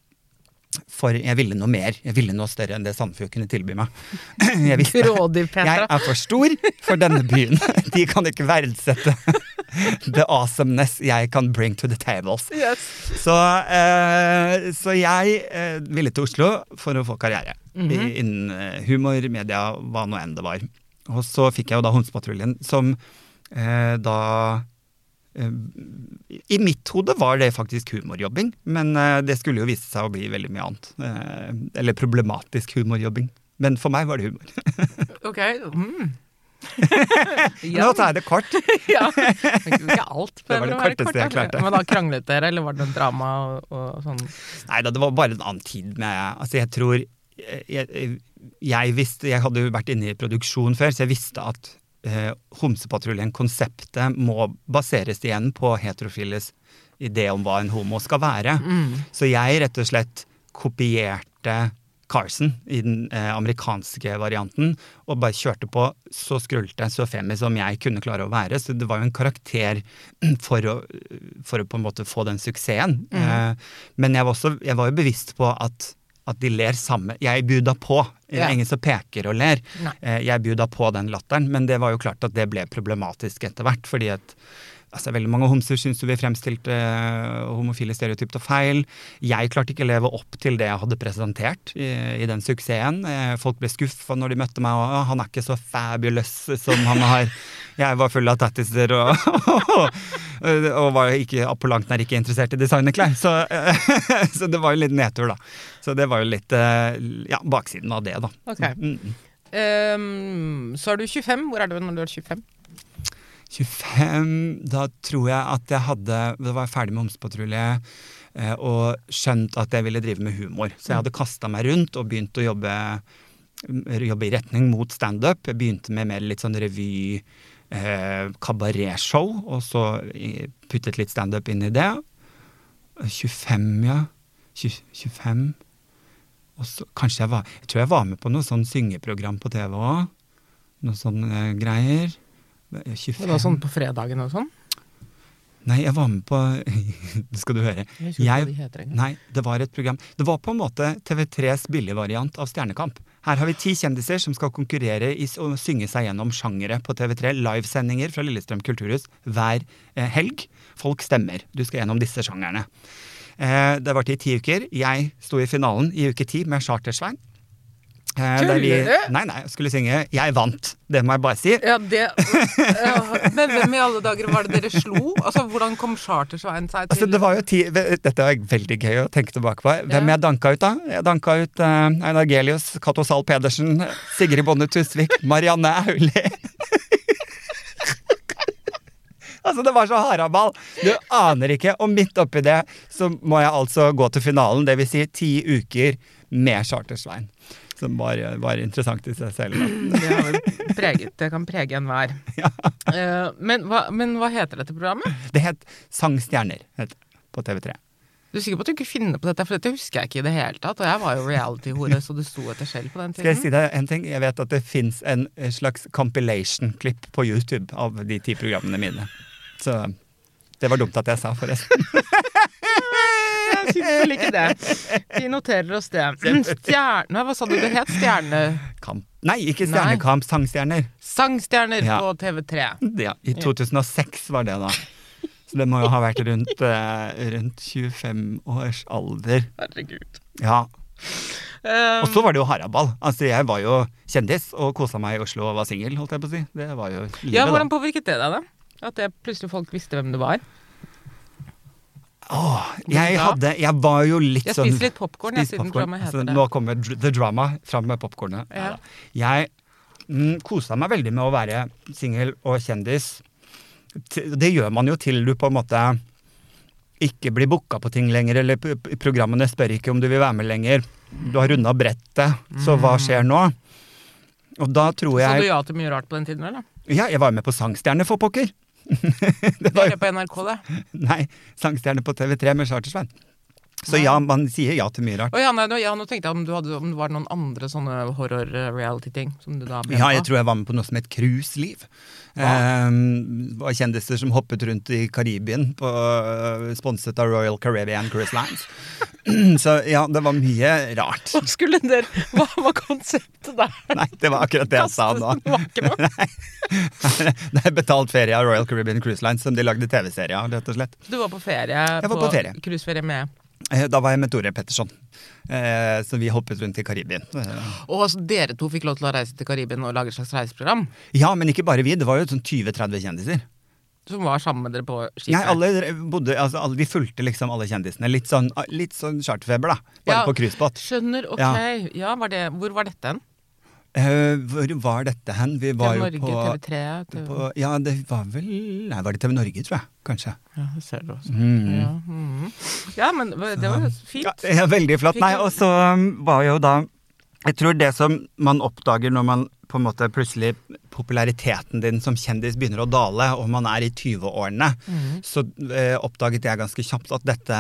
Speaker 2: For jeg ville noe mer. Jeg ville noe større enn det Sandefjord kunne tilby meg. Jeg visste jeg er for stor for denne byen. De kan ikke verdsette the awesomeness jeg kan bring to the tables.
Speaker 1: Yes.
Speaker 2: Så, eh, så jeg eh, ville til Oslo for å få karriere
Speaker 1: mm
Speaker 2: -hmm. innen eh, humor, media, hva nå enn det var. Og så fikk jeg jo da Homsepatruljen, som eh, da I mitt hode var det faktisk humorjobbing, men eh, det skulle jo vise seg å bli veldig mye annet. Eh, eller problematisk humorjobbing. Men for meg var det humor.
Speaker 1: Ok. Mm.
Speaker 2: Nå tar jeg det kort.
Speaker 1: ja. Ikke alt.
Speaker 2: Det var det korteste jeg klarte.
Speaker 1: Men da kranglet dere, eller var det en drama og, og sånn?
Speaker 2: Nei da, det var bare en annen tid med Altså, jeg tror jeg, jeg, jeg visste Jeg hadde jo vært inne i produksjon før, så jeg visste at eh, Homsepatruljen-konseptet må baseres igjen på heterofiles idé om hva en homo skal være. Så jeg rett og slett kopierte Carson i den eh, amerikanske varianten, og bare kjørte på så skrulte, så femi som jeg kunne klare å være. Så det var jo en karakter for å, for å på en måte få den suksessen. Eh, men jeg var, også, jeg var jo bevisst på at, at de ler samme. Jeg buda på. Det er ingen som peker og ler.
Speaker 1: Nei.
Speaker 2: Eh, jeg buda på den latteren, men det var jo klart at det ble problematisk etter hvert. fordi at Altså, veldig mange homser syns vi fremstilte eh, homofile stereotypt og feil. Jeg klarte ikke å leve opp til det jeg hadde presentert i, i den suksessen. Eh, folk ble skuffa når de møtte meg, og han er ikke så fabulous som han har Jeg var full av tattiser og, og var ikke på langt nær ikke interessert i designerklær. Så, så det var jo litt nedtur, da. Så det var jo litt eh, ja, baksiden av det, da.
Speaker 1: Okay.
Speaker 2: Mm.
Speaker 1: Um, så er du 25. Hvor er du når du er 25?
Speaker 2: 25, da tror jeg at jeg hadde Da var jeg ferdig med Homsepatrulje eh, og skjønt at jeg ville drive med humor. Så jeg hadde kasta meg rundt og begynt å jobbe, jobbe i retning mot standup. Jeg begynte med mer litt sånn revy, eh, kabaretshow, og så puttet litt standup inn i det. 25, ja. 20, 25. Og så kanskje jeg var Jeg tror jeg var med på noe sånn syngeprogram på TV òg. Noe sånne eh, greier. 25
Speaker 1: Det var sånn på fredagen og sånn?
Speaker 2: Nei, jeg var med på Det skal du høre.
Speaker 1: Jeg
Speaker 2: Jeg-. Nei, det var et program Det var på en måte TV3s billigvariant av Stjernekamp. Her har vi ti kjendiser som skal konkurrere i å synge seg gjennom sjangere på TV3. Livesendinger fra Lillestrøm kulturhus hver eh, helg. Folk stemmer. Du skal gjennom disse sjangerne. Eh, det varte i ti uker. Jeg sto i finalen i uke ti med Chartersvein. Eh, vi-
Speaker 1: Tuller du?
Speaker 2: Nei, nei, jeg skulle synge. Jeg vant. Det må jeg bare si.
Speaker 1: Ja, det ja, Men hvem i alle dager var det dere slo? Altså, Hvordan kom Chartersveien seg til
Speaker 2: Altså, det var jo ti, Dette var veldig gøy å tenke tilbake på. Hvem
Speaker 1: Ja.
Speaker 2: jeg danka ut, da? Jeg danka ut uh, Einar Gelius, Cato Zahl Pedersen, Sigrid Bonde Tusvik, Marianne Aulie. altså, det var så haraball! Du aner ikke. Og midt oppi det så må jeg altså gå til finalen, dvs. Si ti uker med Chartersvein. Som var, var interessant i seg selv.
Speaker 1: Det, har preget, det kan prege enhver. Eh, men, hva, men hva heter dette programmet?
Speaker 2: Det het Sangstjerner het på TV3.
Speaker 1: Du er sikker på at du ikke finner på dette? For dette husker jeg ikke i det hele tatt. Og jeg var jo reality-hore, så det sto etter selv på den tiden.
Speaker 2: Skal jeg si deg en ting? Jeg vet at det fins en slags compilation-klipp på YouTube av de ti programmene mine. Så det var dumt at jeg sa, forresten.
Speaker 1: Jeg syns vel ikke det. Vi noterer oss det. Stjerne... Hva sa du det het?
Speaker 2: Stjernekamp? Nei, ikke
Speaker 1: Nei.
Speaker 2: Stjernekamp, Sangstjerner.
Speaker 1: Sangstjerner
Speaker 2: Ja.
Speaker 1: på TV3.
Speaker 2: Ja, I 2006 var det, da. Så det må jo ha vært rundt, uh, rundt 25 års alder.
Speaker 1: Herregud.
Speaker 2: Ja.
Speaker 1: Um,
Speaker 2: Og så var det jo haraball. Altså, jeg var jo kjendis og kosa meg i Oslo og var singel, holdt jeg på å si. Det var jo livet,
Speaker 1: ja, hvordan påvirket det deg, da? At det plutselig folk visste hvem du var?
Speaker 2: Åh, jeg hadde Jeg var jo litt
Speaker 1: Jeg
Speaker 2: sånn
Speaker 1: spiser litt popkorn, jeg, siden
Speaker 2: popcorn.
Speaker 1: programmet
Speaker 2: Altså,
Speaker 1: heter det.
Speaker 2: nå kommer The Drama fram med popkornet.
Speaker 1: Ja.
Speaker 2: Jeg mm, kosa meg veldig med å være singel og kjendis. Det gjør man jo til du på en måte ikke blir booka på ting lenger, eller programmene spør ikke om du vil være med lenger. Du har runda brettet, så hva skjer nå? Og da tror jeg
Speaker 1: Så du
Speaker 2: jeg
Speaker 1: ja til mye rart på den tiden, eller?
Speaker 2: Ja, jeg var med på Sangstjerne, for pokker! det
Speaker 1: Det
Speaker 2: var
Speaker 1: er det på NRK, det.
Speaker 2: Nei, Sangstjerne på TV3 med Chartersvein. Så ja, man sier ja til mye rart.
Speaker 1: Oh, ja, nei, ja, nå tenkte jeg om, du hadde, om det var noen andre sånne horror-reality-ting som du da ble
Speaker 2: Ja, jeg tror jeg var med på noe som het Cruiseliv. Um, var kjendiser som hoppet rundt i Karibien, på, uh, sponset av Royal Caribbean Cruise Lines. Så ja, det var mye rart.
Speaker 1: Hva skulle dere Hva var konseptet der?
Speaker 2: Nei, det var akkurat det jeg sa nå.
Speaker 1: Det
Speaker 2: er betalt ferie av Royal Caribbean Cruise Lines som de lagde TV-serie av, rett og slett.
Speaker 1: Du var på ferie?
Speaker 2: Jeg var på ferie.
Speaker 1: Cruiseferie med
Speaker 2: Eh, Da var jeg med Tore Petterson. Eh, Så vi hoppet rundt i Karibien. Eh,
Speaker 1: Og altså, dere to fikk lov til å reise til Karibien og lage et slags reiseprogram?
Speaker 2: Ja, men ikke bare vi. Det var jo sånn 20-30 kjendiser.
Speaker 1: Som var sammen med dere på skipet?
Speaker 2: Nei, alle bodde, altså alle, Vi fulgte liksom alle kjendisene. Litt sånn, litt sånn charterfeber, da. Bare
Speaker 1: Ja.
Speaker 2: på cruisebåt.
Speaker 1: Skjønner, ok.
Speaker 2: Ja.
Speaker 1: Ja, var det, hvor var dette hen?
Speaker 2: Eh, hvor var dette hen? Vi var
Speaker 1: TV
Speaker 2: jo
Speaker 1: Norge,
Speaker 2: på,
Speaker 1: TV3? TV...
Speaker 2: på Ja, det var vel Nei, var det TV Norge, tror jeg. Kanskje.
Speaker 1: Ja, det ser du også.
Speaker 2: Mm.
Speaker 1: Ja, mhm. ja, men det var jo fint.
Speaker 2: Ja, veldig flott. Nei, og så um, var jo da Jeg tror det som man oppdager når man på en måte plutselig populariteten din som kjendis begynner å dale, og man er i 20-årene,
Speaker 1: Mhm.
Speaker 2: så eh, oppdaget jeg ganske kjapt at dette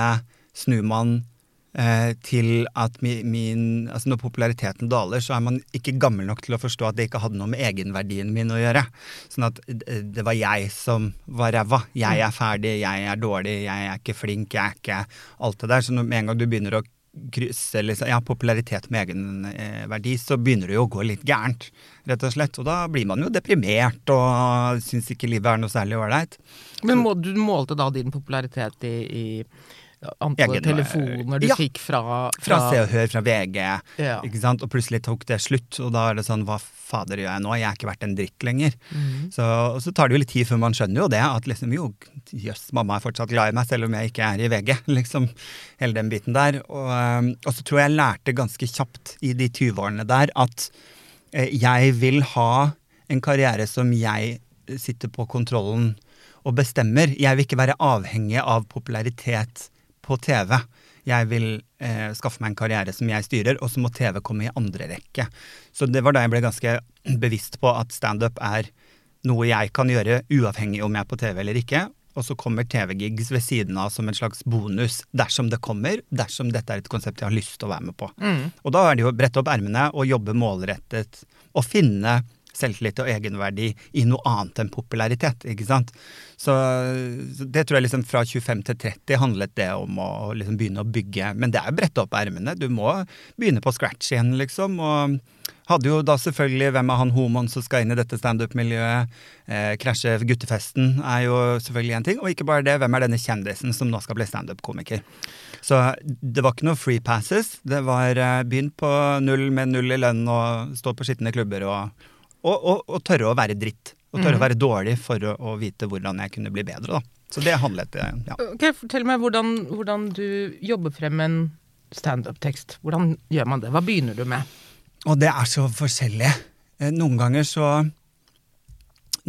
Speaker 2: snur man eh, til at mi, min Altså når populariteten daler, så er man ikke gammel nok til å forstå at det ikke hadde noe med egenverdien min å gjøre. Sånn at eh, det var jeg som var ræva. Jeg er ferdig, jeg er dårlig, jeg er ikke flink, jeg er ikke alt det der. Så med en gang du begynner å krysse liksom, ja, popularitet med egenverdi, så begynner det jo å gå litt gærent, rett og slett. Og da blir man jo deprimert og syns ikke livet er noe særlig ålreit.
Speaker 1: Men må, du målte da din popularitet i, i Antallet
Speaker 2: Egen-
Speaker 1: telefoner du
Speaker 2: Ja.
Speaker 1: fikk fra,
Speaker 2: Fra Se og Hør, fra VG,
Speaker 1: Ja.
Speaker 2: ikke sant? og plutselig tok det slutt. Og da er det sånn, hva fader gjør jeg nå? Jeg er ikke verdt en dritt lenger.
Speaker 1: Mhm.
Speaker 2: Så, og så tar det jo litt tid før man skjønner jo det, at liksom jo, jøss, mamma er fortsatt glad i meg, selv om jeg ikke er i VG. Liksom, hele den biten der. Og, og så tror jeg jeg lærte ganske kjapt i de 20-årene der at eh, jeg vil ha en karriere som jeg sitter på kontrollen og bestemmer. Jeg vil ikke være avhengig av popularitet på TV. Jeg vil eh, skaffe meg en karriere som jeg styrer, og så må TV komme i andre rekke. Så det var da jeg ble ganske bevisst på at standup er noe jeg kan gjøre uavhengig om jeg er på TV eller ikke. Og så kommer TV-gigs ved siden av som en slags bonus dersom det kommer, dersom dette er et konsept jeg har lyst til å være med på.
Speaker 1: Mm.
Speaker 2: Og da er det jo å brette opp ermene og jobbe målrettet og finne selvtillit og egenverdi i noe annet enn popularitet, ikke sant. Så, det tror jeg liksom fra 25 til 30 handlet det om å liksom begynne å bygge. Men det er å brette opp ermene. Du må begynne på scratch igjen, liksom. Og hadde jo da selvfølgelig hvem er han homoen som skal inn i dette standup-miljøet. Eh, krasje guttefesten er jo selvfølgelig en ting. Og ikke bare det, hvem er denne kjendisen som nå skal bli standup-komiker. Så det var ikke noe free passes. Det var eh, begynn på null med null i lønn og stå på skitne klubber og, og, og, og tørre å være dritt. Og tørre å være dårlig for å, å vite hvordan jeg kunne bli bedre, da. Så det handlet det, ja.
Speaker 1: Okay, Fortell meg hvordan, hvordan du jobber frem en standup-tekst. Hvordan gjør man det? Hva begynner du med?
Speaker 2: Og det er så forskjellig. Eh, Noen ganger så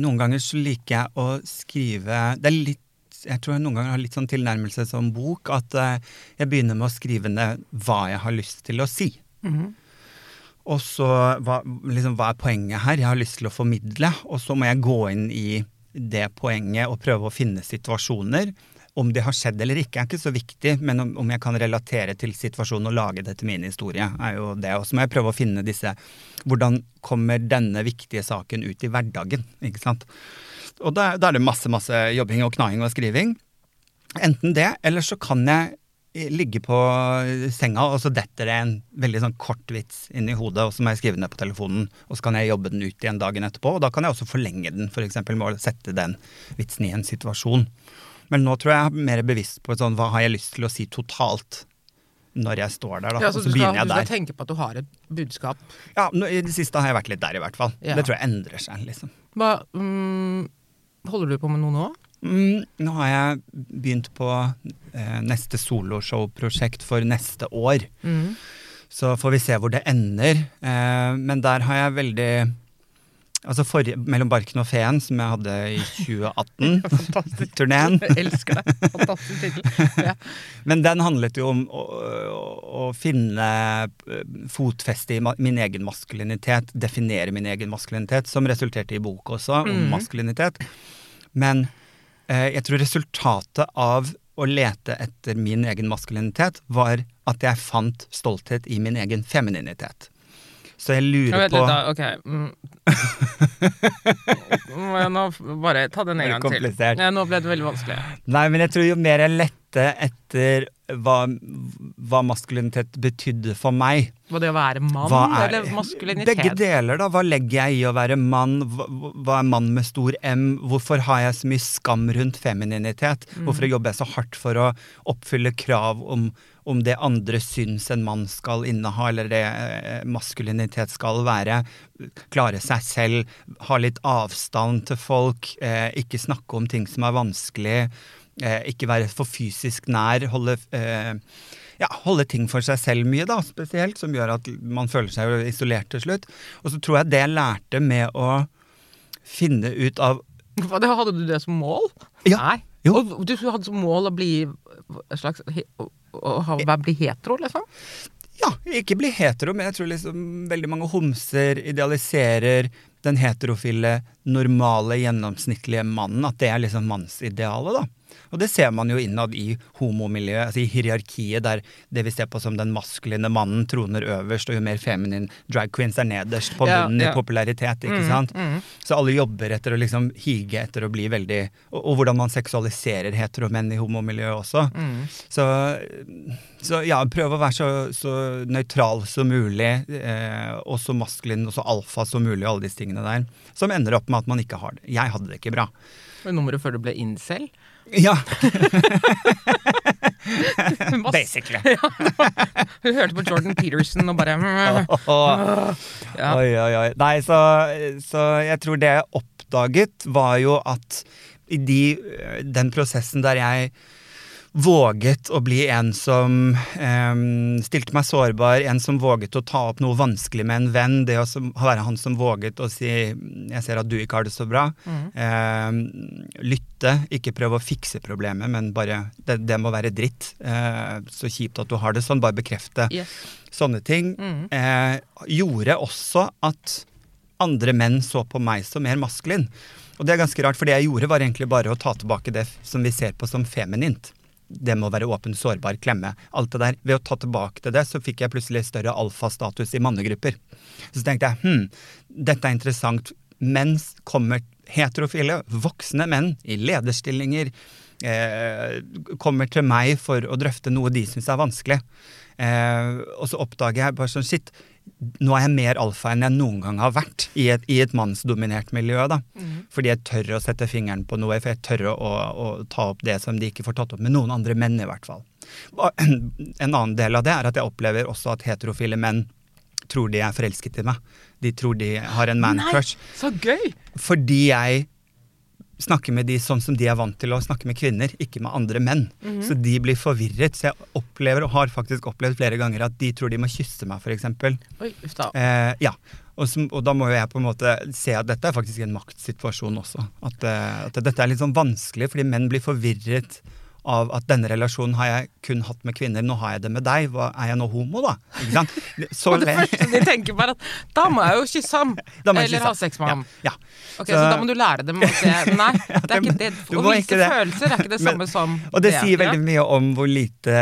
Speaker 2: Noen ganger så liker jeg å skrive Det er litt jeg tror jeg noen ganger har litt sånn tilnærmelse som bok, at eh, jeg begynner med å skrive ned hva jeg har lyst til å si.
Speaker 1: Mhm.
Speaker 2: Og så hva, liksom, hva er poenget her? Jeg har lyst til å formidle, og så må jeg gå inn i det poenget og prøve å finne situasjoner. Om det har skjedd eller ikke er ikke så viktig, men om, om jeg kan relatere til situasjonen og lage det til min historie, er jo det. Og så må jeg prøve å finne disse Hvordan kommer denne viktige saken ut i hverdagen? ikke sant? Og da, da er det masse, masse jobbing og knaing og skriving. Enten det, eller så kan jeg ligge på senga, og så detter det en veldig sånn kort vits inn i hodet, og så må jeg skrive den ned på telefonen, og så kan jeg jobbe den ut igjen dagen etterpå. Og da kan jeg også forlenge den, f.eks. med å sette den vitsen i en situasjon. Men nå tror jeg jeg er mer bevisst på sånn, hva har jeg lyst til å si totalt når jeg står der, da.
Speaker 1: Ja, så
Speaker 2: så begynner
Speaker 1: du skal tenke på at du har et budskap.
Speaker 2: Ja, I det siste har jeg vært litt der, i hvert fall.
Speaker 1: Ja.
Speaker 2: Det tror jeg endrer seg, liksom.
Speaker 1: Hva, um, holder du på med noe nå?
Speaker 2: Mm, nå har jeg begynt på eh, neste soloshow-prosjekt for neste år.
Speaker 1: Mm.
Speaker 2: Så får vi se hvor det ender. Eh, men der har jeg veldig Altså forrige, Mellom barken og feen, som jeg hadde i 2018,
Speaker 1: Fantastisk.
Speaker 2: turneen.
Speaker 1: Elsker det. Fantastisk tittel. Ja.
Speaker 2: Men den handlet jo om å, å, å finne eh, fotfeste i min egen maskulinitet, definere min egen maskulinitet, som resulterte i bok også, om
Speaker 1: mm.
Speaker 2: maskulinitet. Men jeg tror resultatet av å lete etter min egen maskulinitet var at jeg fant stolthet i min egen femininitet. Så jeg lurer
Speaker 1: jeg
Speaker 2: vet,
Speaker 1: på da. Ok. Mm. Nå bare ta den en gang til. Ja, nå ble det veldig vanskelig.
Speaker 2: Nei, men jeg tror jo mer jeg lette etter hva, hva maskulinitet betydde for meg,
Speaker 1: Var det å være mann
Speaker 2: er-
Speaker 1: eller maskulinitet?
Speaker 2: Begge deler, da. Hva legger jeg i å være mann? Hva, hva er mann med stor M? Hvorfor har jeg så mye skam rundt femininitet?
Speaker 1: Mm.
Speaker 2: Hvorfor jobber jeg så hardt for å oppfylle krav om, om det andre syns en mann skal inneha, eller det eh, maskulinitet skal være? Klare seg selv, ha litt avstand til folk, eh, ikke snakke om ting som er vanskelig. Eh, ikke være for fysisk nær, holde eh, ja, holde ting for seg selv mye, da, spesielt, som gjør at man føler seg isolert til slutt. Og så tror jeg det jeg lærte med å finne ut av
Speaker 1: Hva, det- Hadde du det som mål?
Speaker 2: Ja.
Speaker 1: Nei.
Speaker 2: Jo.
Speaker 1: Og du hadde som mål å bli slags å, bli hetero, liksom?
Speaker 2: Ja, ikke bli hetero, men jeg tror liksom veldig mange homser idealiserer den heterofile, normale, gjennomsnittlige mannen. At det er liksom mannsidealet, da. Og det ser man jo innad i homomiljøet, altså i hierarkiet, der det vi ser på som den maskuline mannen troner øverst, og jo mer feminin drag queens er nederst på
Speaker 1: Ja,
Speaker 2: bunnen
Speaker 1: ja.
Speaker 2: i popularitet, ikke
Speaker 1: Mhm,
Speaker 2: sant.
Speaker 1: mm.
Speaker 2: Så alle jobber etter å liksom hige etter å bli veldig Og, og hvordan man seksualiserer heteromenn i homomiljøet også.
Speaker 1: Mm.
Speaker 2: Så, så ja, prøv å være så, så nøytral som mulig, eh, og så maskulin og så alfa som mulig, og alle disse tingene der. Som ender opp med at man ikke har det. Jeg hadde det ikke bra.
Speaker 1: Og Nummeret før du ble incel?
Speaker 2: Ja. basically.
Speaker 1: Hun hørte på Jordan Peterson og bare Ja.
Speaker 2: Oi, oi, oi. Nei, så, så jeg tror det jeg oppdaget, var jo at i de, den prosessen der jeg våget å bli en som eh, stilte meg sårbar, en som våget å ta opp noe vanskelig med en venn. Det å være han som våget å si 'jeg ser at du ikke har det så bra'.
Speaker 1: Mm.
Speaker 2: Eh, lytte, ikke prøve å fikse problemet, men bare 'det, det må være dritt'. Eh, så kjipt at du har det sånn. Bare bekrefte
Speaker 1: Yes.
Speaker 2: sånne ting.
Speaker 1: Mm.
Speaker 2: Eh, gjorde også at andre menn så på meg som mer maskulin. Og det er ganske rart, for det jeg gjorde, var egentlig bare å ta tilbake det som vi ser på som feminint det med å være åpen, sårbar, klemme. Alt det der. Ved å ta tilbake til det, så fikk jeg plutselig større alfastatus i mannegrupper. Så tenkte jeg hm, dette er interessant. Mens kommer heterofile, voksne menn i lederstillinger, eh, kommer til meg for å drøfte noe de syns er vanskelig. Eh, og så oppdager jeg bare sånn shit, nå er jeg mer alfa enn jeg noen gang har vært i et, i et mannsdominert miljø. da. Fordi jeg tør å sette fingeren på noe, for jeg tør å, å ta opp det som de ikke får tatt opp med noen andre menn, i hvert fall. En annen del av det er at jeg opplever også at heterofile menn tror de er forelsket i meg. De tror de har en man-crush.
Speaker 1: Så gøy!
Speaker 2: Fordi jeg snakker med de sånn som de er vant til å snakke med kvinner, ikke med andre menn. Så de blir forvirret. Så jeg opplever, og har faktisk opplevd flere ganger, at de tror de må kysse meg, f.eks.
Speaker 1: Oi, uff da.
Speaker 2: Eh, ja. Og, som, og da må jo jeg på en måte se at dette er faktisk en maktsituasjon også. At, eh, at dette er litt sånn vanskelig, fordi menn blir forvirret av at denne relasjonen har jeg kun hatt med kvinner, nå har jeg det med deg. Hva, er jeg nå homo, da? Ikke sant? Så
Speaker 1: Og det første de tenker på, er at da må jeg jo kysse ham! Eller
Speaker 2: kysse
Speaker 1: ha sex med ham.
Speaker 2: Ja.
Speaker 1: Ok,
Speaker 2: Så-
Speaker 1: så, da må du lære dem at det Nei, det er ikke det. Å vise
Speaker 2: det.
Speaker 1: følelser er ikke det
Speaker 2: Men-
Speaker 1: samme som
Speaker 2: Og det sier veldig mye om hvor lite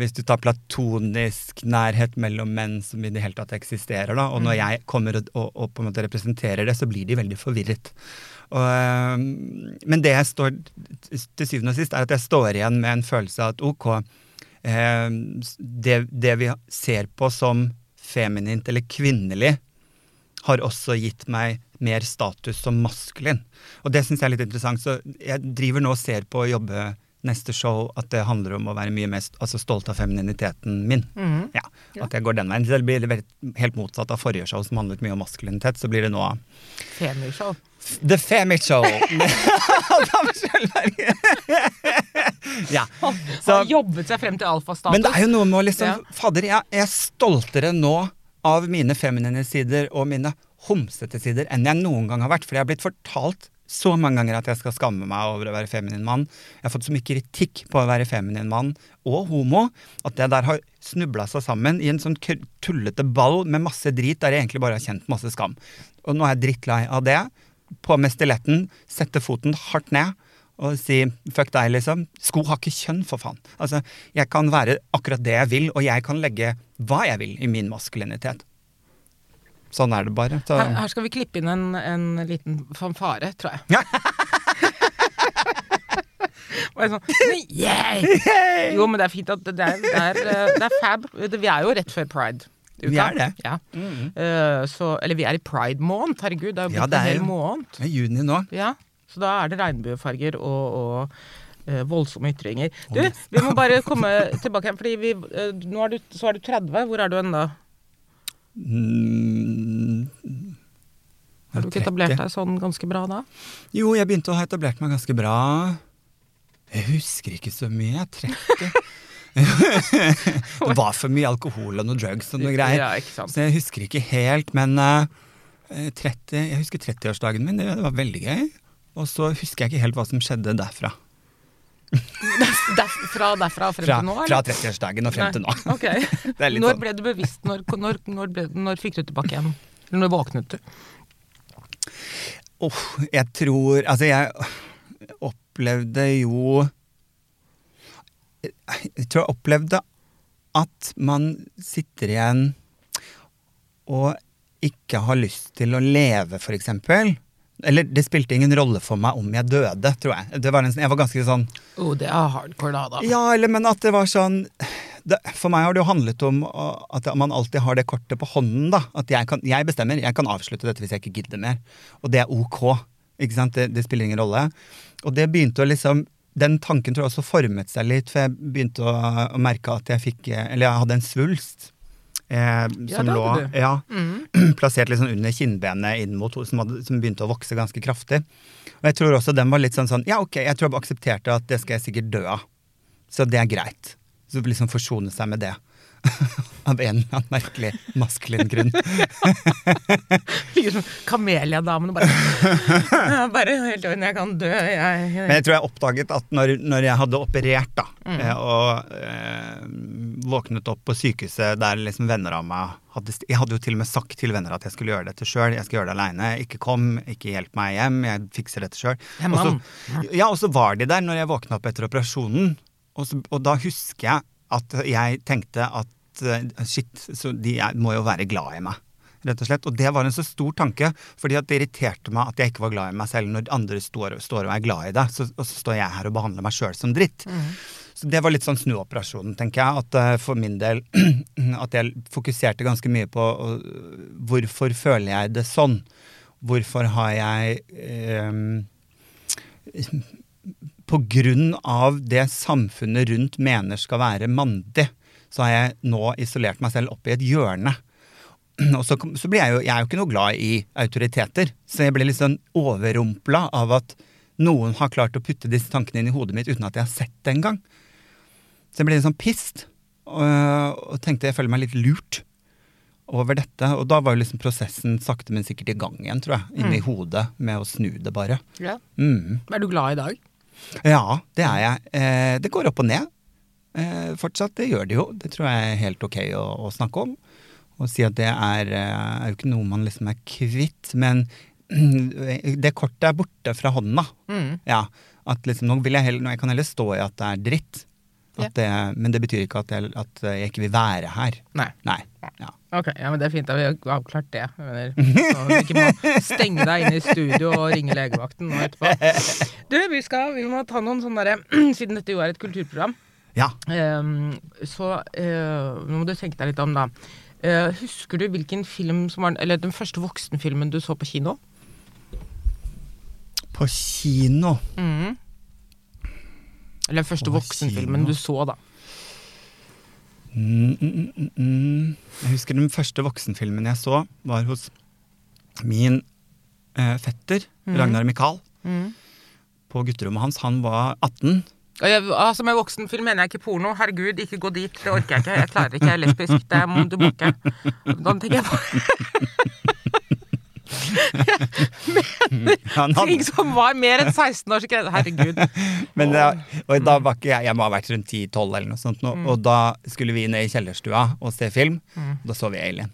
Speaker 2: Hvis du tar platonisk nærhet mellom menn som i det hele tatt eksisterer, da, og når
Speaker 1: Mm.
Speaker 2: jeg kommer og, og, og på en måte representerer det, så blir de veldig forvirret. Og, men det jeg står til syvende og sist, er at jeg står igjen med en følelse av at ok, eh, det, det vi ser på som feminint eller kvinnelig, har også gitt meg mer status som maskulin. Og det syns jeg er litt interessant. Så jeg driver nå og ser på å jobbe neste show at det handler om å være mye mest altså stolt av femininiteten min.
Speaker 1: Mhm.
Speaker 2: Ja, At jeg går den veien. Så det blir helt motsatt av forrige show som handlet mye om maskulinitet. Så blir det nå
Speaker 1: Femishow.
Speaker 2: The Femi Show. Ja. Så,
Speaker 1: Har jobbet seg frem til alfastatus.
Speaker 2: men det er jo noe med å liksom
Speaker 1: Ja.
Speaker 2: Fader, jeg, jeg er stoltere nå av mine feminine sider og mine homsete sider enn jeg noen gang har vært. For jeg har blitt fortalt så mange ganger at jeg skal skamme meg over å være feminin mann. Jeg har fått så mye kritikk på å være feminin mann og homo at det der har snubla seg sammen i en sånn tullete ball med masse drit der jeg egentlig bare har kjent masse skam. Og nå er jeg drittlei av det. På med stiletten, sette foten hardt ned og si fuck deg, liksom. Sko har ikke kjønn, for faen. Altså, jeg kan være akkurat det jeg vil, og jeg kan legge hva jeg vil i min maskulinitet. Sånn er det bare. Så.
Speaker 1: Her, her skal vi klippe inn en, en liten fanfare, tror jeg. Bare sånn, yeah! Jo, men det er fint at det er, det er, eh, det er fab. Vi er jo rett før pride.
Speaker 2: Vi er det.
Speaker 1: Ja.
Speaker 2: Mm.
Speaker 1: Uh, så, eller vi er i pride-måned, herregud. Det er jo
Speaker 2: Ja,
Speaker 1: det
Speaker 2: det
Speaker 1: en
Speaker 2: er
Speaker 1: hel måned.
Speaker 2: Det er juni nå.
Speaker 1: Ja, så da er det regnbuefarger og, og uh, voldsomme ytringer. Du, vi må bare komme tilbake fordi vi, eh, nå er du, så er du 30. Hvor er du ennå?
Speaker 2: Mm.
Speaker 1: Har du ikke etablert deg sånn ganske bra da?
Speaker 2: Jo, jeg begynte å ha etablert meg ganske bra. Jeg husker ikke så mye. Jeg er 30. det var for mye alkohol og noe drugs og noe greier.
Speaker 1: Ja.
Speaker 2: Så jeg husker ikke helt, men uh, 30, jeg husker 30-årsdagen min. Det, var veldig gøy. Og så husker jeg ikke helt hva som skjedde derfra.
Speaker 1: Der, fra derfra og frem
Speaker 2: Fra,
Speaker 1: til nå?
Speaker 2: fra 30-årsdagen og frem til nå. Okay.
Speaker 1: Når
Speaker 2: sånn.
Speaker 1: ble du bevisst? Når, når, når, ble, når fikk du tilbake igjen? Eller når våknet du?
Speaker 2: Oh, jeg tror Altså, jeg opplevde jo Jeg tror jeg opplevde at man sitter igjen og ikke har lyst til å leve, for eksempel. Eller det spilte ingen rolle for meg om jeg døde, tror jeg. Det var en, jeg var ganske sånn
Speaker 1: Oh, det er hardcore da, da.
Speaker 2: Ja, eller men at det var sånn det, For meg har det jo handlet om at man alltid har det kortet på hånden. da At jeg, kan, jeg bestemmer. Jeg kan avslutte dette hvis jeg ikke gidder mer. Og det er ok. Ikke sant? Det, det spiller ingen rolle. Og det begynte å liksom den tanken tror jeg også formet seg litt, for jeg begynte å, å merke at jeg fikk Eller jeg hadde en svulst. Eh, som
Speaker 1: ja,
Speaker 2: lå ja,
Speaker 1: Mm.
Speaker 2: plassert sånn under kinnbenet inn mot som, hadde, som begynte å vokse ganske kraftig. Og jeg tror også den var litt sånn sånn Ja, ok, jeg tror jeg aksepterte at det skal jeg sikkert dø av. Så det er greit. Så liksom forsone seg med det. av en eller annen merkelig maskulin grunn.
Speaker 1: Liksom Kameliadamene bare Ja, Bare helt orden, jeg kan dø. Jeg,
Speaker 2: Men
Speaker 1: jeg.
Speaker 2: jeg tror jeg oppdaget at når, når jeg hadde operert da,
Speaker 1: Mm.
Speaker 2: eh, og eh, våknet opp på sykehuset der liksom venner av meg hadde, Jeg hadde jo til og med sagt til venner at jeg skulle gjøre dette sjøl. Jeg skal gjøre det aleine. Ikke kom, ikke hjelp meg hjem. Jeg fikser dette sjøl.
Speaker 1: Jeg.
Speaker 2: Ja, og så var de der når jeg våkna opp etter operasjonen. Og, så, og da husker jeg at jeg tenkte at eh, shit, så de må jo være glad i meg. Rett og slett. Og det var en så stor tanke, fordi det irriterte meg at jeg ikke var glad i meg selv når andre står, står og er glad i deg. Så, og så står jeg her og behandler meg sjøl som dritt. Så det var litt sånn snuoperasjonen, tenker jeg. At eh, for min del at jeg fokuserte ganske mye på hvorfor føler jeg det sånn? Hvorfor har jeg eh, Av det samfunnet rundt mener skal være mandig, så har jeg nå isolert meg selv opp i et hjørne. Og så, så blir jeg jo Jeg er jo ikke noe glad i autoriteter, så jeg ble litt sånn overrumpla av at noen har klart å putte disse tankene inn i hodet mitt uten at jeg har sett det engang. Så jeg ble litt sånn pissed, og, og tenkte jeg føler meg litt lurt over dette. Og da var jo liksom prosessen sakte, men sikkert i gang igjen, tror jeg. Inni hodet, med å snu det, bare.
Speaker 1: Ja.
Speaker 2: Mm.
Speaker 1: Er du glad i dag?
Speaker 2: Ja, det er jeg. Eh, det går opp og ned. Eh, fortsatt, det gjør det jo. Det tror jeg er helt ok å, å snakke om. Å si at det er, eh, er jo ikke noe man liksom er kvitt. Men det kortet er borte fra hånda.
Speaker 1: Mm.
Speaker 2: Ja, at liksom, nå, vil jeg heller, nå jeg kan heller stå i at det er dritt. Det, men det betyr ikke at jeg, at jeg ikke vil være her.
Speaker 1: Nei.
Speaker 2: Nei. Ja.
Speaker 1: Ok, ja, men det er fint. at vi har avklart det. Mener, Så du ikke må stenge deg inne i studio og ringe legevakten nå etterpå. Du, vi, skal, vi må ta noen sånne derre Siden dette jo er et kulturprogram,
Speaker 2: ja.
Speaker 1: ehm, så eh, nå må du tenke deg litt om, da. Eh, husker du hvilken film som var Eller den første voksenfilmen du så på kino?
Speaker 2: På kino.
Speaker 1: Mhm. Eller den første voksenfilmen du så, da.
Speaker 2: Mm, mm, mm, mm. Jeg husker den første voksenfilmen jeg så, var hos min eh, fetter,
Speaker 1: Mhm.
Speaker 2: Ragnar Mikael. På gutterommet hans. Han var 18.
Speaker 1: Og jeg, altså Med voksenfilm mener jeg ikke porno. Herregud, ikke gå dit. Det orker jeg ikke. Jeg klarer ikke. Jeg er lesbisk. Det må, du må ikke. Da tenker jeg på
Speaker 2: Hadde,
Speaker 1: ting som var mer enn 16 år grense. Herregud.
Speaker 2: men det, og da var ikke jeg Jeg må ha vært rundt 10-12 eller noe sånt. nå,
Speaker 1: Mm.
Speaker 2: Og da skulle vi ned i kjellerstua og se film. Og da så vi Alien.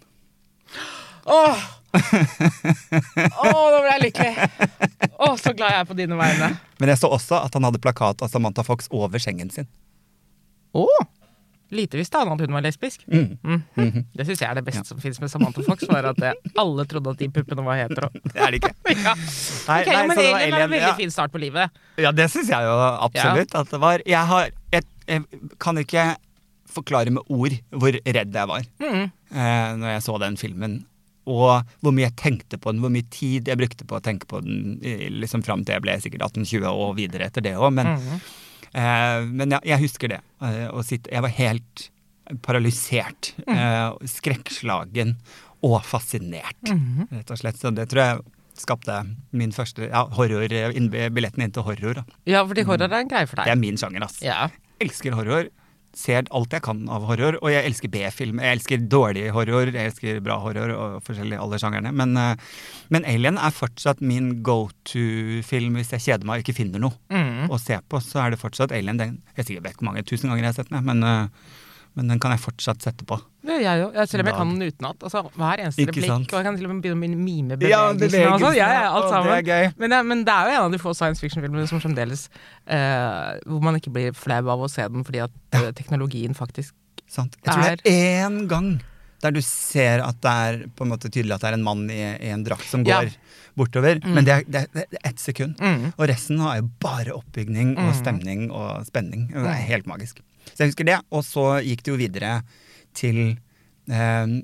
Speaker 1: Åh! Åh, nå ble jeg lykkelig. Åh, så glad jeg er på dine vegne.
Speaker 2: Men jeg så også at han hadde plakat av Samantha Fox over sengen sin.
Speaker 1: Åh! Lite visste han at hun var lesbisk.
Speaker 2: Mm.
Speaker 1: Mhm. Det syns jeg er det beste som fins med Samantha Fox, var at eh, alle trodde at de puppene var hetero.
Speaker 2: Det er det ikke.
Speaker 1: Ja.
Speaker 2: Nei,
Speaker 1: okay,
Speaker 2: nei,
Speaker 1: men
Speaker 2: det
Speaker 1: Alien er en veldig fin start på livet.
Speaker 2: Ja, det syns jeg jo absolutt at det var. Jeg, har, jeg, jeg kan ikke forklare med ord hvor redd jeg var
Speaker 1: mm.
Speaker 2: eh, når jeg så den filmen. Og hvor mye jeg tenkte på den, hvor mye tid jeg brukte på å tenke på den liksom fram til jeg ble sikkert 18-20 og videre etter det òg. Men, mm men ja, jeg husker det. Eh, sitte, jeg var helt paralysert,
Speaker 1: Mm.
Speaker 2: eh, skrekkslagen og fascinert,
Speaker 1: Mhm.
Speaker 2: rett og slett. Så det tror jeg skapte min første ja, horror, billetten inn til horror. Da.
Speaker 1: Ja, fordi horror er en greie for deg?
Speaker 2: Det er min sjanger, ass.
Speaker 1: Ja.
Speaker 2: Elsker horror. Ser alt jeg kan av horror. Og jeg elsker B-film. Jeg elsker dårlig horror, jeg elsker bra horror og forskjellige alle sjangerne. Men, eh, men Alien er fortsatt min go to-film hvis jeg kjeder meg og ikke finner noe
Speaker 1: mm.
Speaker 2: å se på. Så er det fortsatt Alien. Den, jeg sikkert vet ikke hvor mange tusen ganger jeg har sett den, men, eh, men den kan jeg fortsatt sette på.
Speaker 1: Det gjør jeg jo. Selv om jeg kan den utenat. Altså, hver eneste
Speaker 2: Ikke
Speaker 1: replikk.
Speaker 2: sant?
Speaker 1: Og jeg kan til og med begynne å mime
Speaker 2: Ja,
Speaker 1: bevegelsene sånn. Ja, ja, alt sammen.
Speaker 2: Det er.
Speaker 1: Men det, men det er jo en av de få science fiction-filmene som fremdeles eh, Hvor man ikke blir flau av å se den fordi at eh, teknologien faktisk
Speaker 2: Sant. Jeg tror det er én gang der du ser at det er på en måte tydelig at det er en mann i, i en drakt som
Speaker 1: Ja.
Speaker 2: går bortover. Men det er, det, er, det er ett sekund.
Speaker 1: mm.
Speaker 2: Og resten er jo bare oppbygning og
Speaker 1: Mm.
Speaker 2: stemning og spenning. Det er
Speaker 1: Mm.
Speaker 2: helt magisk. Så jeg husker det. Og så gikk det jo videre til eh,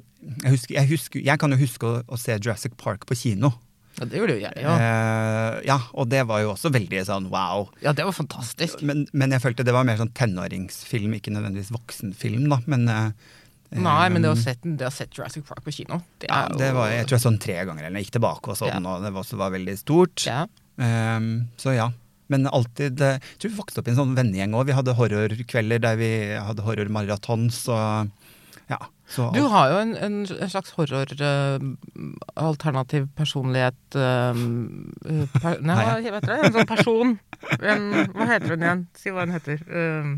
Speaker 2: jeg, husker, jeg, husker, jeg kan jo huske å, å se Jurassic Park på kino.
Speaker 1: Ja, det gjorde jo gjerne, ja.
Speaker 2: Eh, ja, og det var jo også veldig sånn wow.
Speaker 1: Ja, det var fantastisk.
Speaker 2: Men, men jeg følte det var mer sånn tenåringsfilm, ikke nødvendigvis voksenfilm, da. Men eh,
Speaker 1: Nei, men det å sett, det å sett Jurassic Park på kino, det
Speaker 2: ja, det var, Jeg tror jeg så den tre ganger, eller jeg gikk tilbake og så
Speaker 1: Ja.
Speaker 2: og det var, også var veldig stort.
Speaker 1: ja.
Speaker 2: Ehm, så ja. Men alltid eh, Jeg tror vi vokste opp i en sånn vennegjeng òg. Vi hadde horrorkvelder der vi hadde horrormaratons og ja. Så
Speaker 1: Du har jo en, en, en slags horroralternativ uh, personlighet eh, eh, per, Nei, hva heter det? En sånn person. En, hva heter hun igjen? Si hva hun heter. Uh,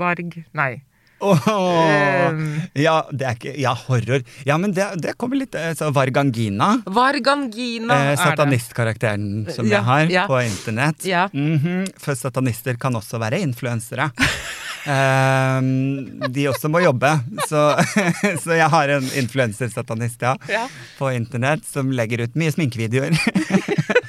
Speaker 1: Varg Nei. Eh,
Speaker 2: ja, det er ikke Ja, horror. Ja, men det, det kommer litt eh, så Vargangina.
Speaker 1: Vargangina
Speaker 2: Eh,
Speaker 1: er
Speaker 2: satanistkarakteren som
Speaker 1: Ja,
Speaker 2: jeg har
Speaker 1: ja.
Speaker 2: på internett.
Speaker 1: Ja.
Speaker 2: Mhm, For satanister kan også være influensere. um, de også må jobbe. Så, så jeg har en influensersatanist Ja. på internett som legger ut mye sminkevideoer.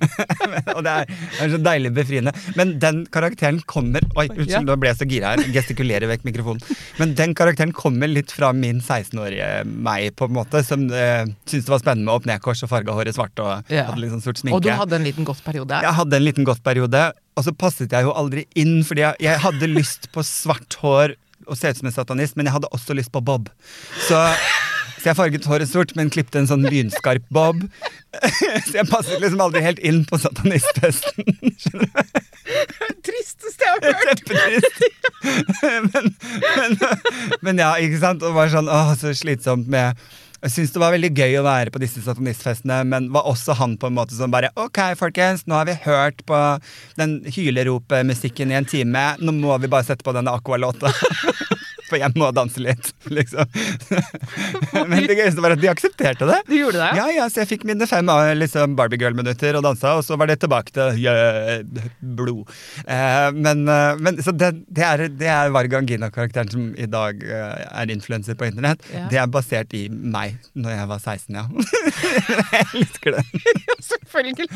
Speaker 2: og det er, det er så deilig befriende. Men den karakteren kommer Oi, unnskyld, nå ble jeg så gira her. Gestikulerer vekk mikrofonen. Men den karakteren kommer litt fra min 16-årige meg, på en måte. Som uh, syntes det var spennende med opp-ned-kors og farga håret svart og
Speaker 1: Ja.
Speaker 2: hadde sånn sort sminke.
Speaker 1: Og du hadde en liten godt periode.
Speaker 2: Jeg hadde en liten godt periode, og så passet jeg jo aldri inn, fordi jeg, jeg hadde lyst på svart hår og se ut som en satanist, men jeg hadde også lyst på bob. Så, så jeg farget håret sort, men klippte en sånn lynskarp bob. Så jeg passet liksom aldri helt inn på satanistfesten. Skjønner du?
Speaker 1: Tristeste jeg har hørt!
Speaker 2: Kjempetrist. Men, men, men ja, ikke sant. Og var sånn åh, så slitsomt med jeg syns det var veldig gøy å være på disse satanistfestene, men var også han på en måte som bare Ok, folkens, nå har vi hørt på den hyleropemusikken i en time. Nå må vi bare sette på denne Aqua-låta. For jeg må danse litt, liksom. Men det gøyeste var at de aksepterte det.
Speaker 1: Du gjorde det?
Speaker 2: Ja, ja, så jeg fikk mine fem eh, liksom, Barbie Girl-minutter og dansa, og så var det tilbake til yeah, blod. Eh, men, eh, men så det, det er, det er Vargangina-karakteren som i dag er influenser på internett.
Speaker 1: Ja.
Speaker 2: Det er basert i meg når jeg var 16, ja. jeg elsker det.
Speaker 1: Selvfølgelig.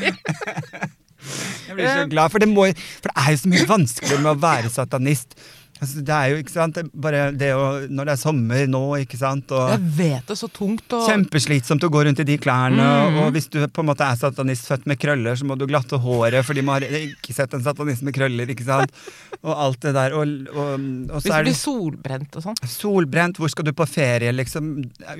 Speaker 2: Jeg blir så glad, for det, må, for det er jo så mye vanskeligere med å være satanist. Altså, det er jo, ikke sant, bare det å, Når det er sommer nå, ikke sant, og
Speaker 1: Jeg vet det, så tungt og
Speaker 2: Kjempeslitsomt å gå rundt i de klærne.
Speaker 1: mm.
Speaker 2: Og hvis du på en måte er satanist født med krøller, så må du glatte håret, for de må ha ikke sett en satanist med krøller. ikke sant? Og alt det der. Og, og, og
Speaker 1: Hvis du blir solbrent og sånn.
Speaker 2: solbrent. Hvor skal du på ferie, liksom?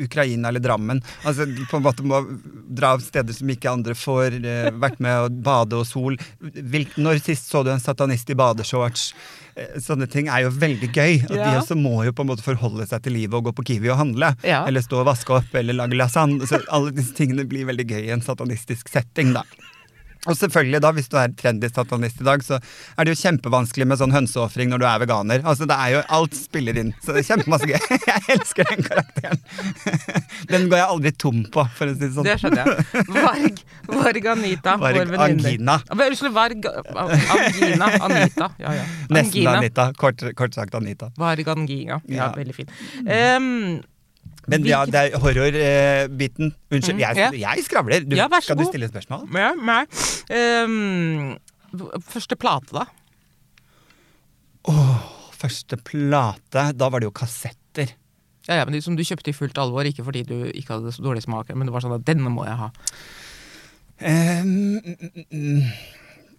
Speaker 2: Ukraina eller Drammen? Altså, på en måte må dra av steder som ikke andre får. Eh, vært med og bade og sol. Hvil, når sist så du en satanist i badeshorts? Eh, Sånne ting er jo veldig gøy. Og de også må jo på en måte forholde seg til livet og gå på Kiwi og handle.
Speaker 1: Ja.
Speaker 2: Eller stå og vaske opp eller lage lasagne. Så alle disse tingene blir veldig gøy i en satanistisk setting, da. Og selvfølgelig da, hvis du er trendy satanist i dag, så er det jo kjempevanskelig med sånn hønseofring når du er veganer. Altså det er jo, Alt spiller inn. Så det er kjempemasse gøy. Jeg elsker den karakteren. Den går jeg aldri tom på, for å si det sånn.
Speaker 1: Det skjønner jeg. Varg. Varg Anita.
Speaker 2: Varg
Speaker 1: vår venninne.
Speaker 2: Angina.
Speaker 1: Unnskyld, Varg Angina. Anita. Ja, ja.
Speaker 2: Nesten Anita. Kort, kort sagt Anita.
Speaker 1: Varg Angina. Ja,
Speaker 2: Ja.
Speaker 1: veldig fin. Um,
Speaker 2: Men ja, det er horrorbiten. Unnskyld,
Speaker 1: Mm,
Speaker 2: jeg,
Speaker 1: ja.
Speaker 2: jeg skravler. Du,
Speaker 1: Ja, vær så
Speaker 2: skal du stille et spørsmål?
Speaker 1: ja, nei. Um, første plate, da?
Speaker 2: Første plate, da var det jo kassetter.
Speaker 1: Ja, ja, men de Som du kjøpte i fullt alvor, ikke fordi du ikke hadde så dårlig smak, men det var sånn at denne må jeg ha.
Speaker 2: Um,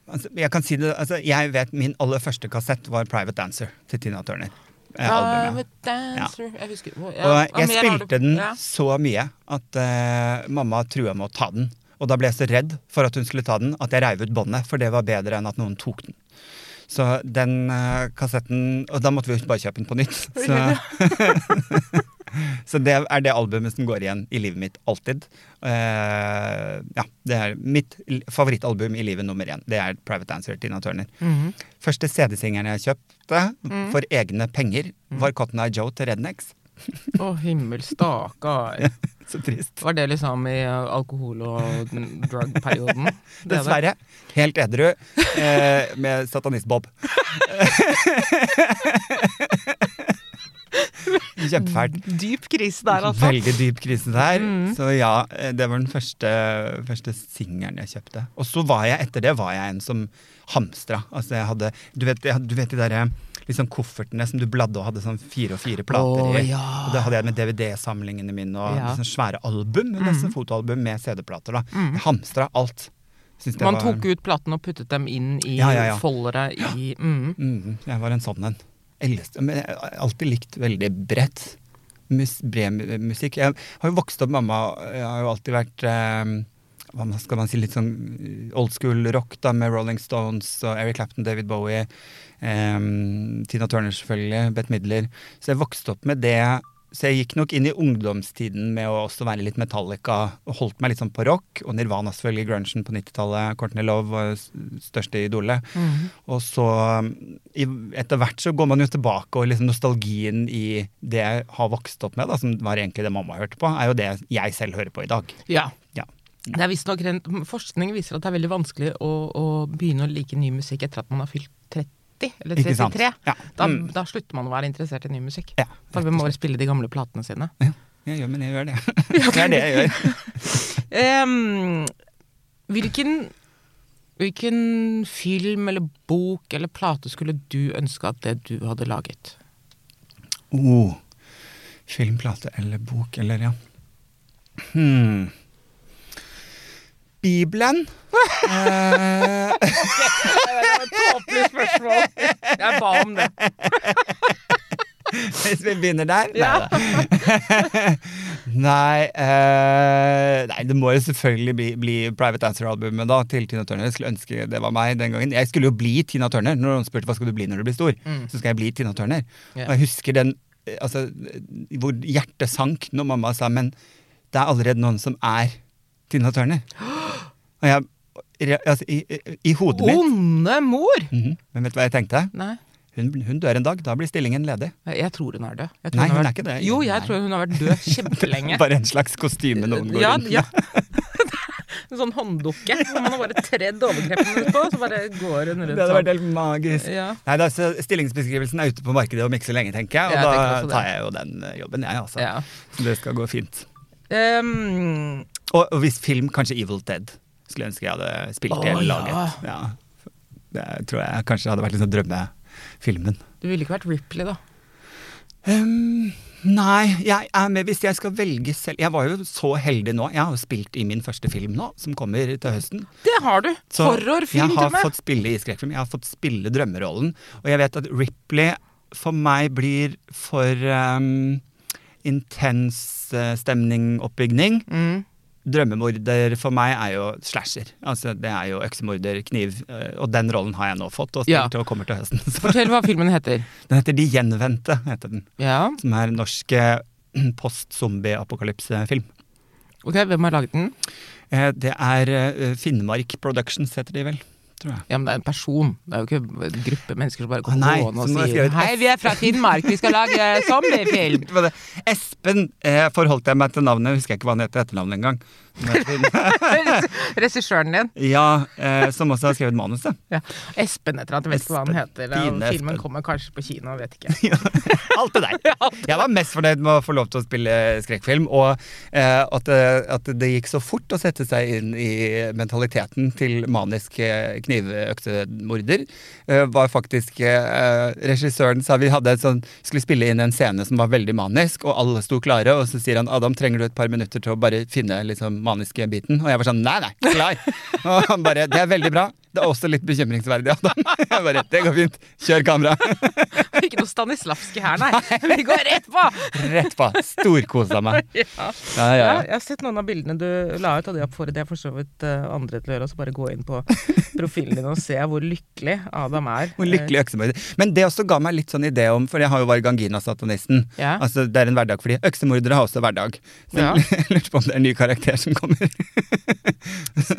Speaker 2: altså, jeg kan si det, altså, jeg vet min aller første kassett var Private Dancer til Tina Turner. Albumet.
Speaker 1: Private Jeg husker ja,
Speaker 2: Og jeg spilte den så mye at uh, mamma trua med å ta den. Og da ble jeg så redd for at hun skulle ta den, at jeg reiv ut båndet, for det var bedre enn at noen tok den. Så den uh, kassetten Og da måtte vi jo bare kjøpe den på nytt. Så, så det er det albumet som går igjen i livet mitt alltid. Uh, ja, det er mitt favorittalbum i livet nummer én. Det er Private Dancer, Tina Turner.
Speaker 1: Mhm.
Speaker 2: Første CD-singeren jeg kjøpte
Speaker 1: Mm.
Speaker 2: for egne penger, var Cotton Eye Joe til Rednecks.
Speaker 1: Å, himmel stakkar.
Speaker 2: Så trist.
Speaker 1: Var det liksom i uh, alkohol- og drug-perioden? Er.
Speaker 2: Dessverre. Helt edru eh, med satanist-bob. Kjempefælt.
Speaker 1: Dyp krise der, altså.
Speaker 2: Veldig dyp krise der.
Speaker 1: Mm.
Speaker 2: Så ja, eh, det var den første, første singelen jeg kjøpte. Og så var jeg etter det var jeg en som hamstra. Altså jeg hadde Du vet, jeg, du vet de derre liksom koffertene som du bladde og hadde sånn fire og fire plater
Speaker 1: oh,
Speaker 2: i.
Speaker 1: ja.
Speaker 2: Og det hadde jeg med DVD-samlingene mine og
Speaker 1: Ja.
Speaker 2: liksom svære album, nesten fotoalbum med CD-plater. da. Jeg hamstra alt. Det
Speaker 1: Man
Speaker 2: var-
Speaker 1: tok ut platene og puttet dem inn i
Speaker 2: Ja, ja, ja.
Speaker 1: foldere i mm.
Speaker 2: Mm, jeg var en sånn en. Men jeg har alltid likt veldig bredt. Mus, bred musikk. Jeg har jo vokst opp mamma Jeg har jo alltid vært eh, hva skal man si, litt sånn old school rock da, med Rolling Stones og Eric Clapton, David Bowie. eh, Tina Turner selvfølgelig, Bette Midler. Så jeg vokste opp med det. Så jeg gikk nok inn i ungdomstiden med å også være litt Metallica, og holdt meg litt sånn på rock. Og Nirvana selvfølgelig, grungen på 90-tallet. Courtney Love var største idolet. Og så um, etter hvert så går man jo tilbake, og liksom nostalgien i det jeg har vokst opp med, da, som var egentlig det mamma hørte på, er jo det jeg selv hører på i dag.
Speaker 1: Ja.
Speaker 2: Ja.
Speaker 1: Det er visstnok Forskning viser at det er veldig vanskelig å, å begynne å like ny musikk etter at man har fylt 30 eller 33.
Speaker 2: Ja.
Speaker 1: Da,
Speaker 2: Mm.
Speaker 1: da slutter man å være interessert i ny musikk.
Speaker 2: Ja,
Speaker 1: For vi må bare spille de gamle platene sine.
Speaker 2: Ja, jeg gjør, men jeg gjør det. det er det jeg gjør.
Speaker 1: um, hvilken, hvilken film eller bok eller plate skulle du ønske at det du hadde laget?
Speaker 2: Oh. Film, plate eller bok, eller ja. Hmm. Bibelen. Eh,
Speaker 1: Tåpelig spørsmål. Jeg ba om det.
Speaker 2: hvis vi begynner der?
Speaker 1: Ja.
Speaker 2: Nei uh, Nei, det må jo selvfølgelig bli, bli Private Answer-albumet da til Tina Turner. Jeg skulle ønske det var meg den gangen. Jeg skulle jo bli Tina Turner. Når noen spurte hva skal du bli når du blir stor, så skal jeg bli Tina Turner.
Speaker 1: Yeah.
Speaker 2: Og jeg husker den eh, altså, hvor hjertet sank når mamma sa men det er allerede noen som er Tina Turner. Og jeg altså, i, i, I hodet mitt
Speaker 1: Onde mor!
Speaker 2: Mhm. Men vet du hva jeg tenkte?
Speaker 1: Nei,
Speaker 2: Hun, hun dør en dag. Da blir stillingen ledig.
Speaker 1: jeg tror hun er død. Jeg tror
Speaker 2: Nei, hun er
Speaker 1: vært-
Speaker 2: ikke det.
Speaker 1: Jo,
Speaker 2: Nei.
Speaker 1: tror hun har vært død kjempelenge.
Speaker 2: Bare en slags kostyme noen går
Speaker 1: ja,
Speaker 2: rundt med.
Speaker 1: ja. En sånn hånddukke som man har bare tredd overkreppen ut på, så bare går hun rundt
Speaker 2: Det hadde vært
Speaker 1: sånn.
Speaker 2: helt magisk.
Speaker 1: Ja.
Speaker 2: Nei, da, Stillingsbeskrivelsen er ute på markedet om ikke så lenge, tenker jeg. Og
Speaker 1: Jeg
Speaker 2: da tar jeg jo den eh, jobben, jeg, altså.
Speaker 1: Ja.
Speaker 2: Så det skal gå fint.
Speaker 1: Ehm,
Speaker 2: Og, og hvis film, kanskje Evil Dead. Skulle ønske jeg hadde spilt det eller laget. Ja. Det tror jeg kanskje hadde vært liksom drømmefilmen.
Speaker 1: du ville ikke vært Ripley, da.
Speaker 2: Um, nei, jeg er med hvis jeg skal velge selv. Jeg var jo så heldig nå. Jeg har jo spilt i min første film nå, som kommer til høsten.
Speaker 1: Det har du!
Speaker 2: Så
Speaker 1: Horrorfilm,
Speaker 2: jeg
Speaker 1: til
Speaker 2: har
Speaker 1: og med.
Speaker 2: fått spille i skrekkfilm. Jeg har fått spille drømmerollen. Og jeg vet at Ripley for meg blir for um, intens uh, stemningoppbygning.
Speaker 1: Mm.
Speaker 2: Drømmemorder for meg er jo slasher. Altså Det er jo øksemorder, kniv. uh, og den rollen har jeg nå fått, og
Speaker 1: Ja.
Speaker 2: til, og kommer til høsten. Så
Speaker 1: Fortell hva filmen heter.
Speaker 2: den heter De gjenvendte, heter den.
Speaker 1: Ja,
Speaker 2: Som er en norsk eh, post-zombie-apokalypse-film.
Speaker 1: ok, Hvem har laget den?
Speaker 2: Eh, Det er eh, Finnmark Productions, heter de vel. Tror jeg.
Speaker 1: Ja, men Det er en person. Det er jo ikke en gruppe mennesker som bare
Speaker 2: går nei,
Speaker 1: kommer gående og sier Hei, vi er fra Finnmark, vi skal lage zombiefilm!
Speaker 2: Det. Espen eh, forholdt jeg meg til navnet, husker jeg ikke hva han heter etternavnet engang.
Speaker 1: Regissøren din.
Speaker 2: ja, eh, som også har skrevet manuset.
Speaker 1: Ja. Espen etter at jeg vet ikke hva han heter. Filmen
Speaker 2: Espen.
Speaker 1: kommer kanskje på kino, vet ikke.
Speaker 2: Alt det der. Jeg var mest fornøyd med å få lov til å spille skrekkfilm, og eh, at, det, at det gikk så fort å sette seg inn i mentaliteten til manisk eh, knivøksemorder, eh, var faktisk eh, Regissøren sa vi hadde et sånn, skulle spille inn en scene som var veldig manisk, og alle sto klare, og så sier han Adam, trenger du et par minutter til å bare finne liksom maniske biten? Og jeg var sånn nei, nei, klar. Og han bare det er veldig bra. Det er også litt bekymringsverdig, Adam. Jeg bare det går fint. Kjør kamera.
Speaker 1: Ikke noe Stanislavski her, nei. Vi går rett på!
Speaker 2: Rett på. Storkosa meg.
Speaker 1: Ja.
Speaker 2: Ja, ja,
Speaker 1: Ja, jeg har sett noen av bildene du la ut, og det oppfordret jeg for så vidt eh, andre til å gjøre. Så bare gå inn på profilen din og se hvor lykkelig Adam er.
Speaker 2: Hvor lykkelig øksemorder. Men det også ga meg litt sånn idé om, for jeg har jo vært Gangina-satanisten.
Speaker 1: Ja.
Speaker 2: Altså, det er en hverdag, fordi øksemordere har også hverdag. Så jeg lurte på om det er en ny karakter som kommer.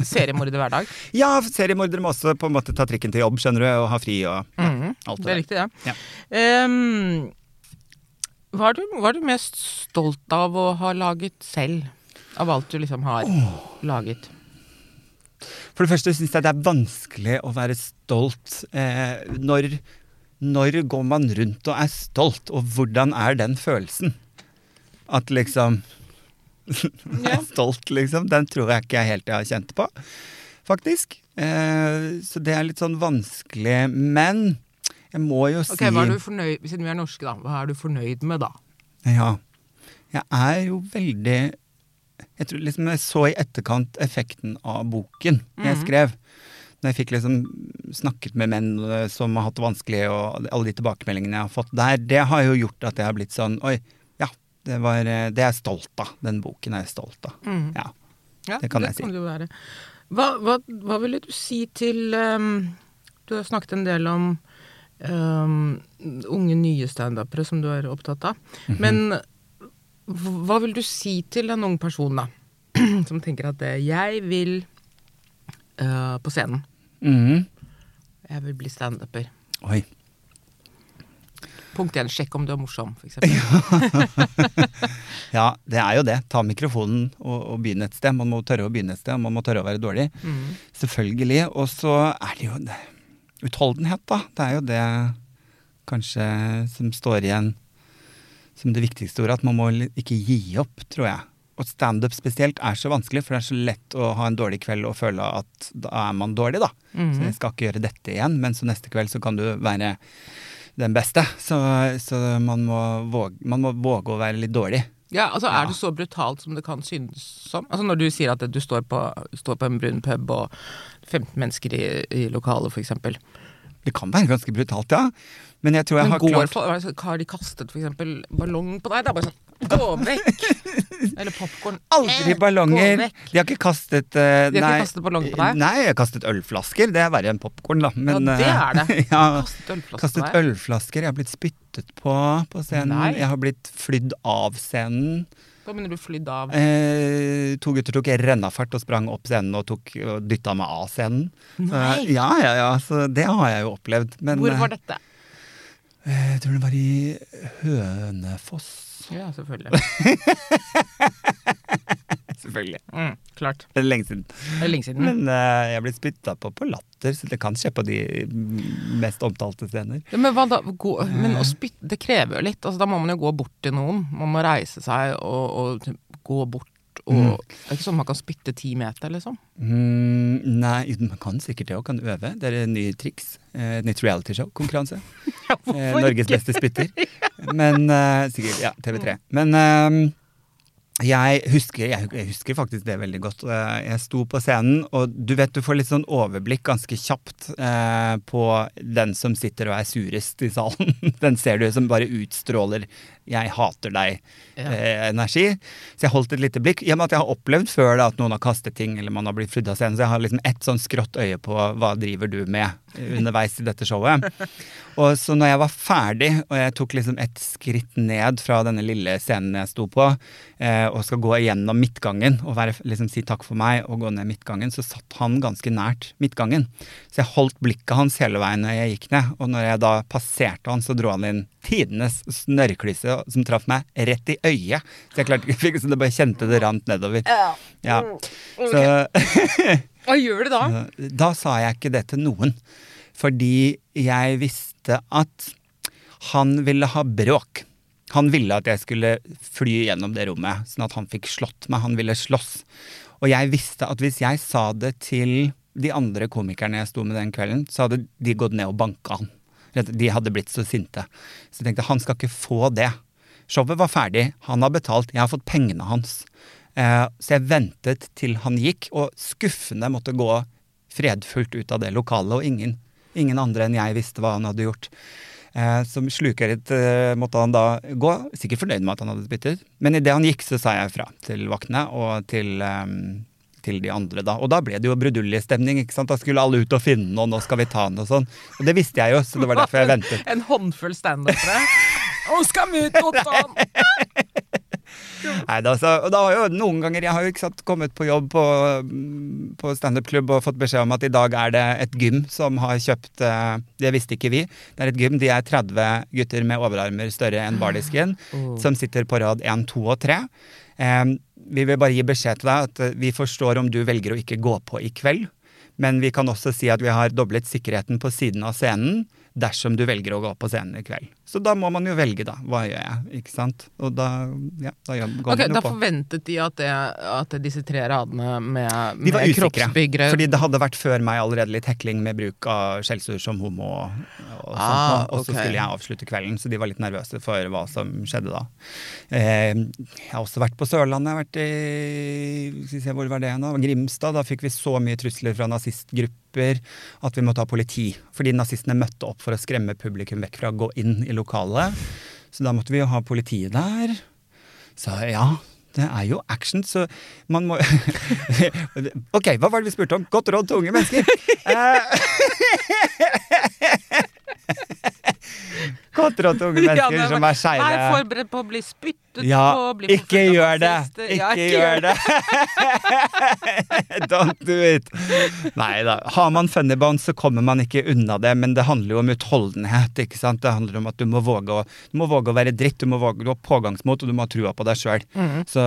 Speaker 1: Seriemorder hverdag? Ja,
Speaker 2: Ja, seriemordere må også på en måte ta trikken til jobb, skjønner du, og ha fri og ja,
Speaker 1: Mhm.
Speaker 2: alt
Speaker 1: Det
Speaker 2: det
Speaker 1: er riktig, det.
Speaker 2: Ja.
Speaker 1: Um, hva, er du, hva er du mest stolt av å ha laget selv? Av alt du liksom har laget?
Speaker 2: For det første syns jeg det er vanskelig å være stolt. Eh, når, når går man rundt og er stolt, og hvordan er den følelsen? At liksom er stolt, liksom. Den tror jeg ikke jeg helt jeg har kjent på, faktisk. Eh, så det er litt sånn vanskelig. Men Jeg må jo si
Speaker 1: er du fornøyd, Siden vi er norske, da. Hva er du fornøyd med, da?
Speaker 2: Ja. Jeg er jo veldig Jeg tror liksom jeg så i etterkant effekten av boken jeg
Speaker 1: Mhm.
Speaker 2: skrev. Når jeg fikk liksom snakket med menn eh, som har hatt det vanskelig, og alle de tilbakemeldingene jeg har fått der, det har jo gjort at jeg har blitt sånn Oi, ja, det, var, eh, det er jeg stolt av. Den boken er jeg stolt av.
Speaker 1: Mm.
Speaker 2: Ja.
Speaker 1: Ja,
Speaker 2: Det kan jeg si.
Speaker 1: det være. Hva, hva, hva ville du si til um, Du har snakket en del om um, unge nye standupere som du er opptatt av.
Speaker 2: Mhm.
Speaker 1: Men hva vil du si til en ung person, da? Som tenker at eh, jeg vil uh, på scenen.
Speaker 2: Mhm.
Speaker 1: Jeg vil bli standuper.
Speaker 2: Oi.
Speaker 1: Punkt én, sjekk om du er morsom, for eksempel.
Speaker 2: Ja, det er jo det. Ta mikrofonen og, og begynne et sted. Man må tørre å begynne et sted, og man må tørre å være dårlig.
Speaker 1: Mm.
Speaker 2: Selvfølgelig. Og så er det jo det. utholdenhet, da. Det er jo det kanskje som står igjen som det viktigste ordet. At man må ikke gi opp, tror jeg. Og standup spesielt er så vanskelig, for det er så lett å ha en dårlig kveld og føle at da er man dårlig, da.
Speaker 1: Mhm.
Speaker 2: Så jeg skal ikke gjøre dette igjen, men så neste kveld så kan du være den beste. Så, så man, må våge, man må våge å være litt dårlig.
Speaker 1: Ja, altså
Speaker 2: Ja.
Speaker 1: Er det så brutalt som det kan synes som? Altså Når du sier at du står på, står på en brun pub og 15 mennesker i, i lokalet, f.eks.
Speaker 2: Det kan være ganske brutalt, ja. Men jeg tror jeg
Speaker 1: Men
Speaker 2: har
Speaker 1: går
Speaker 2: klart
Speaker 1: for, har de kastet f.eks. ballong på deg? Det er bare sånn Gå vekk! Eller popkorn.
Speaker 2: Aldri ballonger. De har ikke kastet uh,
Speaker 1: De har ikke kastet ballonger på deg?
Speaker 2: Nei, jeg har kastet ølflasker. Det er verre enn popkorn, da. Men,
Speaker 1: ja, det
Speaker 2: eh,
Speaker 1: er det.
Speaker 2: ja,
Speaker 1: Kastet ølflasker.
Speaker 2: kastet ølflasker. Jeg har blitt spyttet på på scenen.
Speaker 1: Nei.
Speaker 2: Jeg har blitt flydd av scenen.
Speaker 1: Hva mener du flydd av
Speaker 2: Eh, to gutter tok rennafart og sprang opp scenen og, tok, og dytta meg av scenen. Så, ja, ja, ja. Så det har jeg jo opplevd. Men
Speaker 1: Hvor var
Speaker 2: eh,
Speaker 1: dette?
Speaker 2: jeg tror det var i Hønefoss.
Speaker 1: Ja, selvfølgelig.
Speaker 2: Selvfølgelig.
Speaker 1: Mm, klart.
Speaker 2: Det er lenge siden.
Speaker 1: Det er lenge siden.
Speaker 2: Men uh, jeg ble spytta på på latter, så det kan skje på de mest omtalte scener.
Speaker 1: Ja, men da? Gå, men å spytte, det krever jo litt. Altså, da må man jo gå bort til noen. Man må reise seg og, og gå bort. Og,
Speaker 2: Mm.
Speaker 1: Det er ikke sånn man kan spytte ti meter, liksom.
Speaker 2: Mm, nei, man kan sikkert det og kan øve. Det er et nytt triks. Eh, Et nytt realityshow-konkurranse. Eh, Norges beste spytter. Men eh, sikkert, ja, TV3. Men eh, jeg, husker, jeg, jeg husker faktisk det veldig godt. Eh, Jeg sto på scenen, og du vet du får litt sånn overblikk ganske kjapt eh, på den som sitter og er surest i salen. Den ser du som bare utstråler 'jeg hater deg'
Speaker 1: Ja.
Speaker 2: eh, energi. Så jeg holdt et lite blikk. I og med at jeg har opplevd før da, at noen har kastet ting, eller man har blitt flydd av scenen, så jeg har liksom ett sånn skrått øye på hva driver du med underveis i dette showet. Og så når jeg var ferdig, og jeg tok liksom et skritt ned fra denne lille scenen jeg sto på, eh, og skal gå igjennom midtgangen og være, liksom si takk for meg og gå ned midtgangen, så satt han ganske nært midtgangen. Så jeg holdt blikket hans hele veien når jeg gikk ned, og når jeg da passerte han, så dro han inn tidenes snørrklyse som traff meg rett i øyet. Så jeg klarte ikke så det bare kjente det rant nedover. Ja. Så
Speaker 1: Hva gjør du da?
Speaker 2: da sa jeg ikke det til noen. Fordi jeg visste at han ville ha bråk. Han ville at jeg skulle fly gjennom det rommet, sånn at han fikk slått meg. Han ville slåss. Og jeg visste at hvis jeg sa det til de andre komikerne jeg sto med den kvelden, så hadde de gått ned og banka han. De hadde blitt så sinte. Så jeg tenkte han skal ikke få det. Showet var ferdig, han har betalt, jeg har fått pengene hans. Eh, så jeg ventet til han gikk, og skuffende måtte gå fredfullt ut av det lokalet, og ingen, ingen andre enn jeg visste hva han hadde gjort. Eh, som slukøret eh, måtte han da gå, sikkert fornøyd med at han hadde spyttet. Men idet han gikk, så sa jeg fra til vaktene og til, til de andre da. Og da ble det jo bruduljestemning. ikke sant. Da skulle alle ut og finne noen, nå skal vi ta den og sånn. Og det visste jeg jo, så det var derfor jeg ventet.
Speaker 1: En håndfull standupere. Nå skal vi ut og ta den!
Speaker 2: Nei, da, så, og da har jo noen ganger Jeg har jo ikke sant, kommet på jobb på, på standup-klubb og fått beskjed om at i dag er det et gym som har kjøpt eh, Det visste ikke vi. Det er et gym. De er 30 gutter med overarmer større enn bardisken,
Speaker 1: Oh.
Speaker 2: som sitter på rad 1, 2 og 3. Eh, vi vil bare gi beskjed til deg at eh, vi forstår om du velger å ikke gå på i kveld. Men vi kan også si at vi har doblet sikkerheten på siden av scenen. dersom du velger å gå på scenen i kveld. Så da må man jo velge, da. Hva gjør jeg? Ikke sant? Og da, ja, da går
Speaker 1: Ok,
Speaker 2: man
Speaker 1: Da
Speaker 2: jo på.
Speaker 1: forventet de at, det, at disse tre radene med,
Speaker 2: De var
Speaker 1: med
Speaker 2: usikre. Fordi det hadde vært før meg allerede litt hekling med bruk av skjellsord som homo. Og, og, sånt,
Speaker 1: Og
Speaker 2: og så skulle jeg avslutte kvelden, så de var litt nervøse for hva som skjedde da. Eh, jeg har også vært på Sørlandet. Jeg har vært i skal se, Hvor var det nå? Grimstad. Da fikk vi så mye trusler fra nazistgrupper at vi måtte ha politi. Fordi nazistene møtte opp for å skremme publikum vekk fra å gå inn i lokalet. Så da måtte vi jo ha politiet der. Så ja, det er jo action, så man må Ok, hva var det vi spurte om? Godt råd til unge mennesker. Godt til unge
Speaker 1: Ja,
Speaker 2: mennesker
Speaker 1: men-
Speaker 2: som er skeive.
Speaker 1: Vær forberedt på å bli spyttet
Speaker 2: Ja,
Speaker 1: på. Bli
Speaker 2: ikke gjør det!
Speaker 1: Ikke, Ja,
Speaker 2: Ikke gjør det! Don't do it! Nei da. Har man funny bones, så kommer man ikke unna det, men det handler jo om utholdenhet. ikke sant? Det handler om at du må våge å, du må våge å være dritt, du må våge du har pågangsmot, og du må ha trua på deg sjøl. Så, så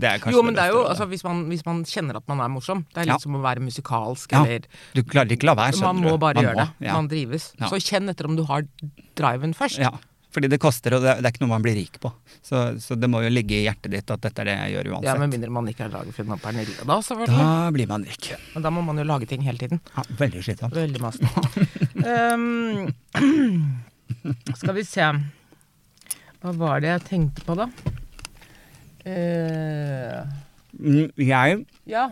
Speaker 2: det er kanskje.
Speaker 1: Jo, men det er jo, altså, hvis, man, hvis man kjenner at man er morsom, det er litt
Speaker 2: Ja.
Speaker 1: som å være musikalsk,
Speaker 2: Ja,
Speaker 1: eller
Speaker 2: Du klarer ikke la være, skjønner
Speaker 1: Man
Speaker 2: du.
Speaker 1: må bare
Speaker 2: Man
Speaker 1: gjøre
Speaker 2: må,
Speaker 1: det.
Speaker 2: Ja.
Speaker 1: Man drives.
Speaker 2: Ja.
Speaker 1: Så kjenn etter om du har driven først.
Speaker 2: ja. Fordi det koster, og det, det er ikke noe man blir rik på. Så, så det må jo ligge i hjertet ditt at dette er det jeg gjør uansett.
Speaker 1: Ja, Med mindre man ikke er Dragefrøden og Pernille, da, selvfølgelig.
Speaker 2: da blir man rik.
Speaker 1: Men da må man jo lage ting hele tiden.
Speaker 2: Ja, veldig slitsomt.
Speaker 1: Veldig masende. um, skal vi se Hva var det jeg tenkte på, da? Eh,
Speaker 2: Mm, Jeg
Speaker 1: ja,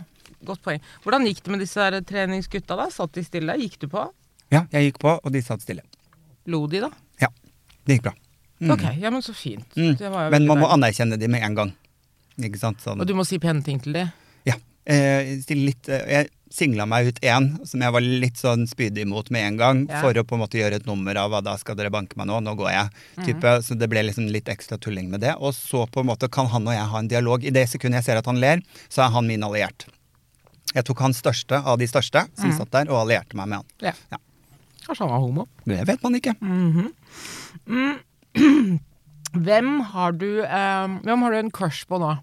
Speaker 1: godt poeng. Hvordan gikk det med disse her treningsgutta, da? Satt de stille? Gikk du på?
Speaker 2: Ja, jeg gikk på, og de satt stille.
Speaker 1: Lo de, da?
Speaker 2: Det gikk bra. Mm.
Speaker 1: Ok, ja, men så fint.
Speaker 2: Mm.
Speaker 1: Det
Speaker 2: Men man må anerkjenne de med en gang. Ikke sant? Sånn.
Speaker 1: Og du må si pene ting til det?
Speaker 2: Ja. Eh, litt, eh, jeg singla meg ut én som jeg var litt sånn spydig imot med en gang,
Speaker 1: Ja.
Speaker 2: for å på en måte gjøre et nummer av hva da skal dere banke meg nå, nå går jeg. Type, mm. Så det ble liksom litt ekstra tulling med det. Og så på en måte kan han og jeg ha en dialog. I det sekundet jeg ser at han ler, så er han min alliert. Jeg tok han største av de største som satt der, og allierte meg med han.
Speaker 1: Ja.
Speaker 2: Ja.
Speaker 1: Kanskje han var homo.
Speaker 2: Det vet man ikke.
Speaker 1: Hvem har du eh, Hvem har du en crush på nå?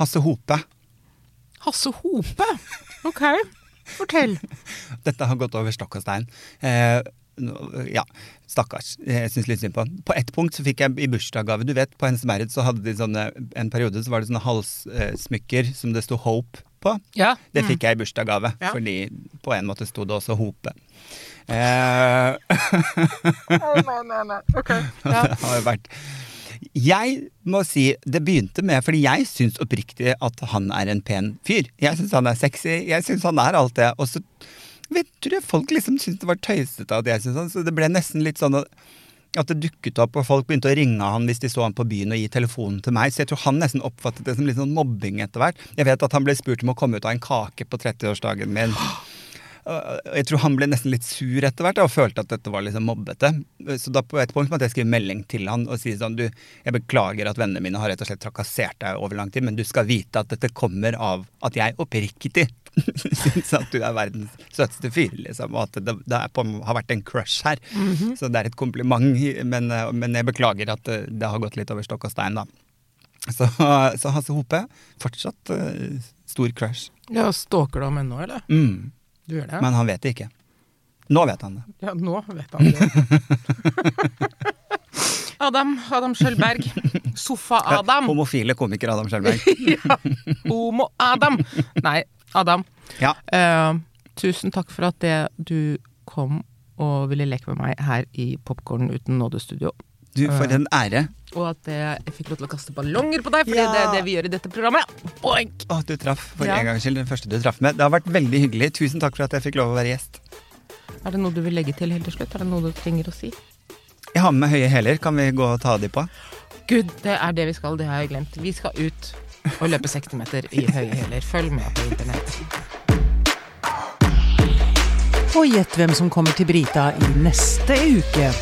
Speaker 2: Hasse Hope.
Speaker 1: Hasse Hope? Ok, fortell.
Speaker 2: Dette har gått over stokk og stein. Eh, ja, stakkars. Jeg syns litt synd på han. På ett punkt så fikk jeg i bursdagsgave Du vet, på Hennes Merit så hadde de sånne En periode så var det sånne halssmykker som det sto Hope på.
Speaker 1: Ja.
Speaker 2: Det fikk jeg i bursdagsgave,
Speaker 1: Ja.
Speaker 2: fordi på en måte sto det også Hope. Eh,
Speaker 1: nei, nei, nei. Ok. Ja.
Speaker 2: det har jo vært Jeg må si det begynte med Fordi jeg syns oppriktig at han er en pen fyr. Jeg syns han er sexy. Jeg syns han er alt det. Og så vet, tror jeg folk liksom syntes det var tøysete at jeg syntes han Så det ble nesten litt sånn at det dukket opp, og folk begynte å ringe han hvis de så han på byen og gi telefonen til meg. Så jeg tror han nesten oppfattet det som litt sånn mobbing etter hvert. Jeg vet at han ble spurt om å komme ut av en kake på 30-årsdagen min. Jeg tror han ble nesten litt sur etter hvert og følte at dette var liksom mobbete. Så da på et punkt måtte jeg skrive melding til han og si sånn du, jeg beklager at vennene mine har rett og slett trakassert deg over lang tid, men du skal vite at dette kommer av at jeg oppriktig syns at du er verdens søteste fyr, liksom. Og at det, det på, har vært en crush her. Så det er et kompliment, men, men jeg beklager at det, det har gått litt over stokk og stein, da. Så, så Hasse Hope, fortsatt uh, stor crush.
Speaker 1: ja Stalker du ham ennå, eller?
Speaker 2: Mm.
Speaker 1: Du gjør det?
Speaker 2: Men han vet det ikke. Nå vet han det.
Speaker 1: Ja, nå vet han det. Adam. Adam Skjølberg. Sofa-Adam.
Speaker 2: Homofile komiker Adam Skjølberg.
Speaker 1: ja. Homo-Adam. Nei, Adam.
Speaker 2: Ja.
Speaker 1: Uh, tusen takk for at det du kom og ville leke med meg her i Popkorn uten nådestudio.
Speaker 2: Du, for en ære.
Speaker 1: Og at jeg fikk lov til å kaste ballonger på deg, fordi
Speaker 2: Ja.
Speaker 1: det er det vi gjør i dette programmet. Boink!
Speaker 2: Å, du traff for
Speaker 1: Ja.
Speaker 2: en gangs skyld den første du traff med. Det har vært veldig hyggelig. Tusen takk for at jeg fikk lov å være gjest.
Speaker 1: Er det noe du vil legge til helt til slutt? Er det noe du trenger å si?
Speaker 2: Jeg har med høye hæler. Kan vi gå og ta de på?
Speaker 1: Gud, det er det vi skal. Det har jeg glemt. Vi skal ut og løpe 60 meter i høye hæler. Følg med på internett.
Speaker 3: Og gjett hvem som kommer til Brita i neste uke.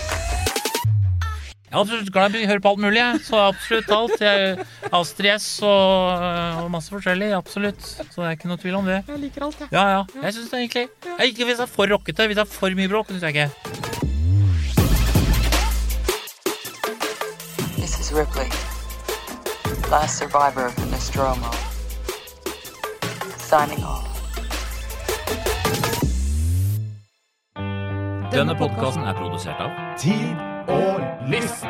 Speaker 4: Jeg er absolutt glad i å høre på alt mulig. Jeg. Så absolutt alt. Jeg, Astrid S og, og masse forskjellig. Absolutt. Så det er ikke noe tvil om det.
Speaker 1: Jeg liker alt, jeg.
Speaker 4: Ja, ja. Jeg synes det egentlig jeg, Ikke hvis det er for rockete. Hvis det er for mye bråk, syns jeg ikke.
Speaker 5: This is Ripley, last survivor of the Nostromo. Signing off.
Speaker 1: Denne podkasten er produsert av
Speaker 4: Tid og lyst.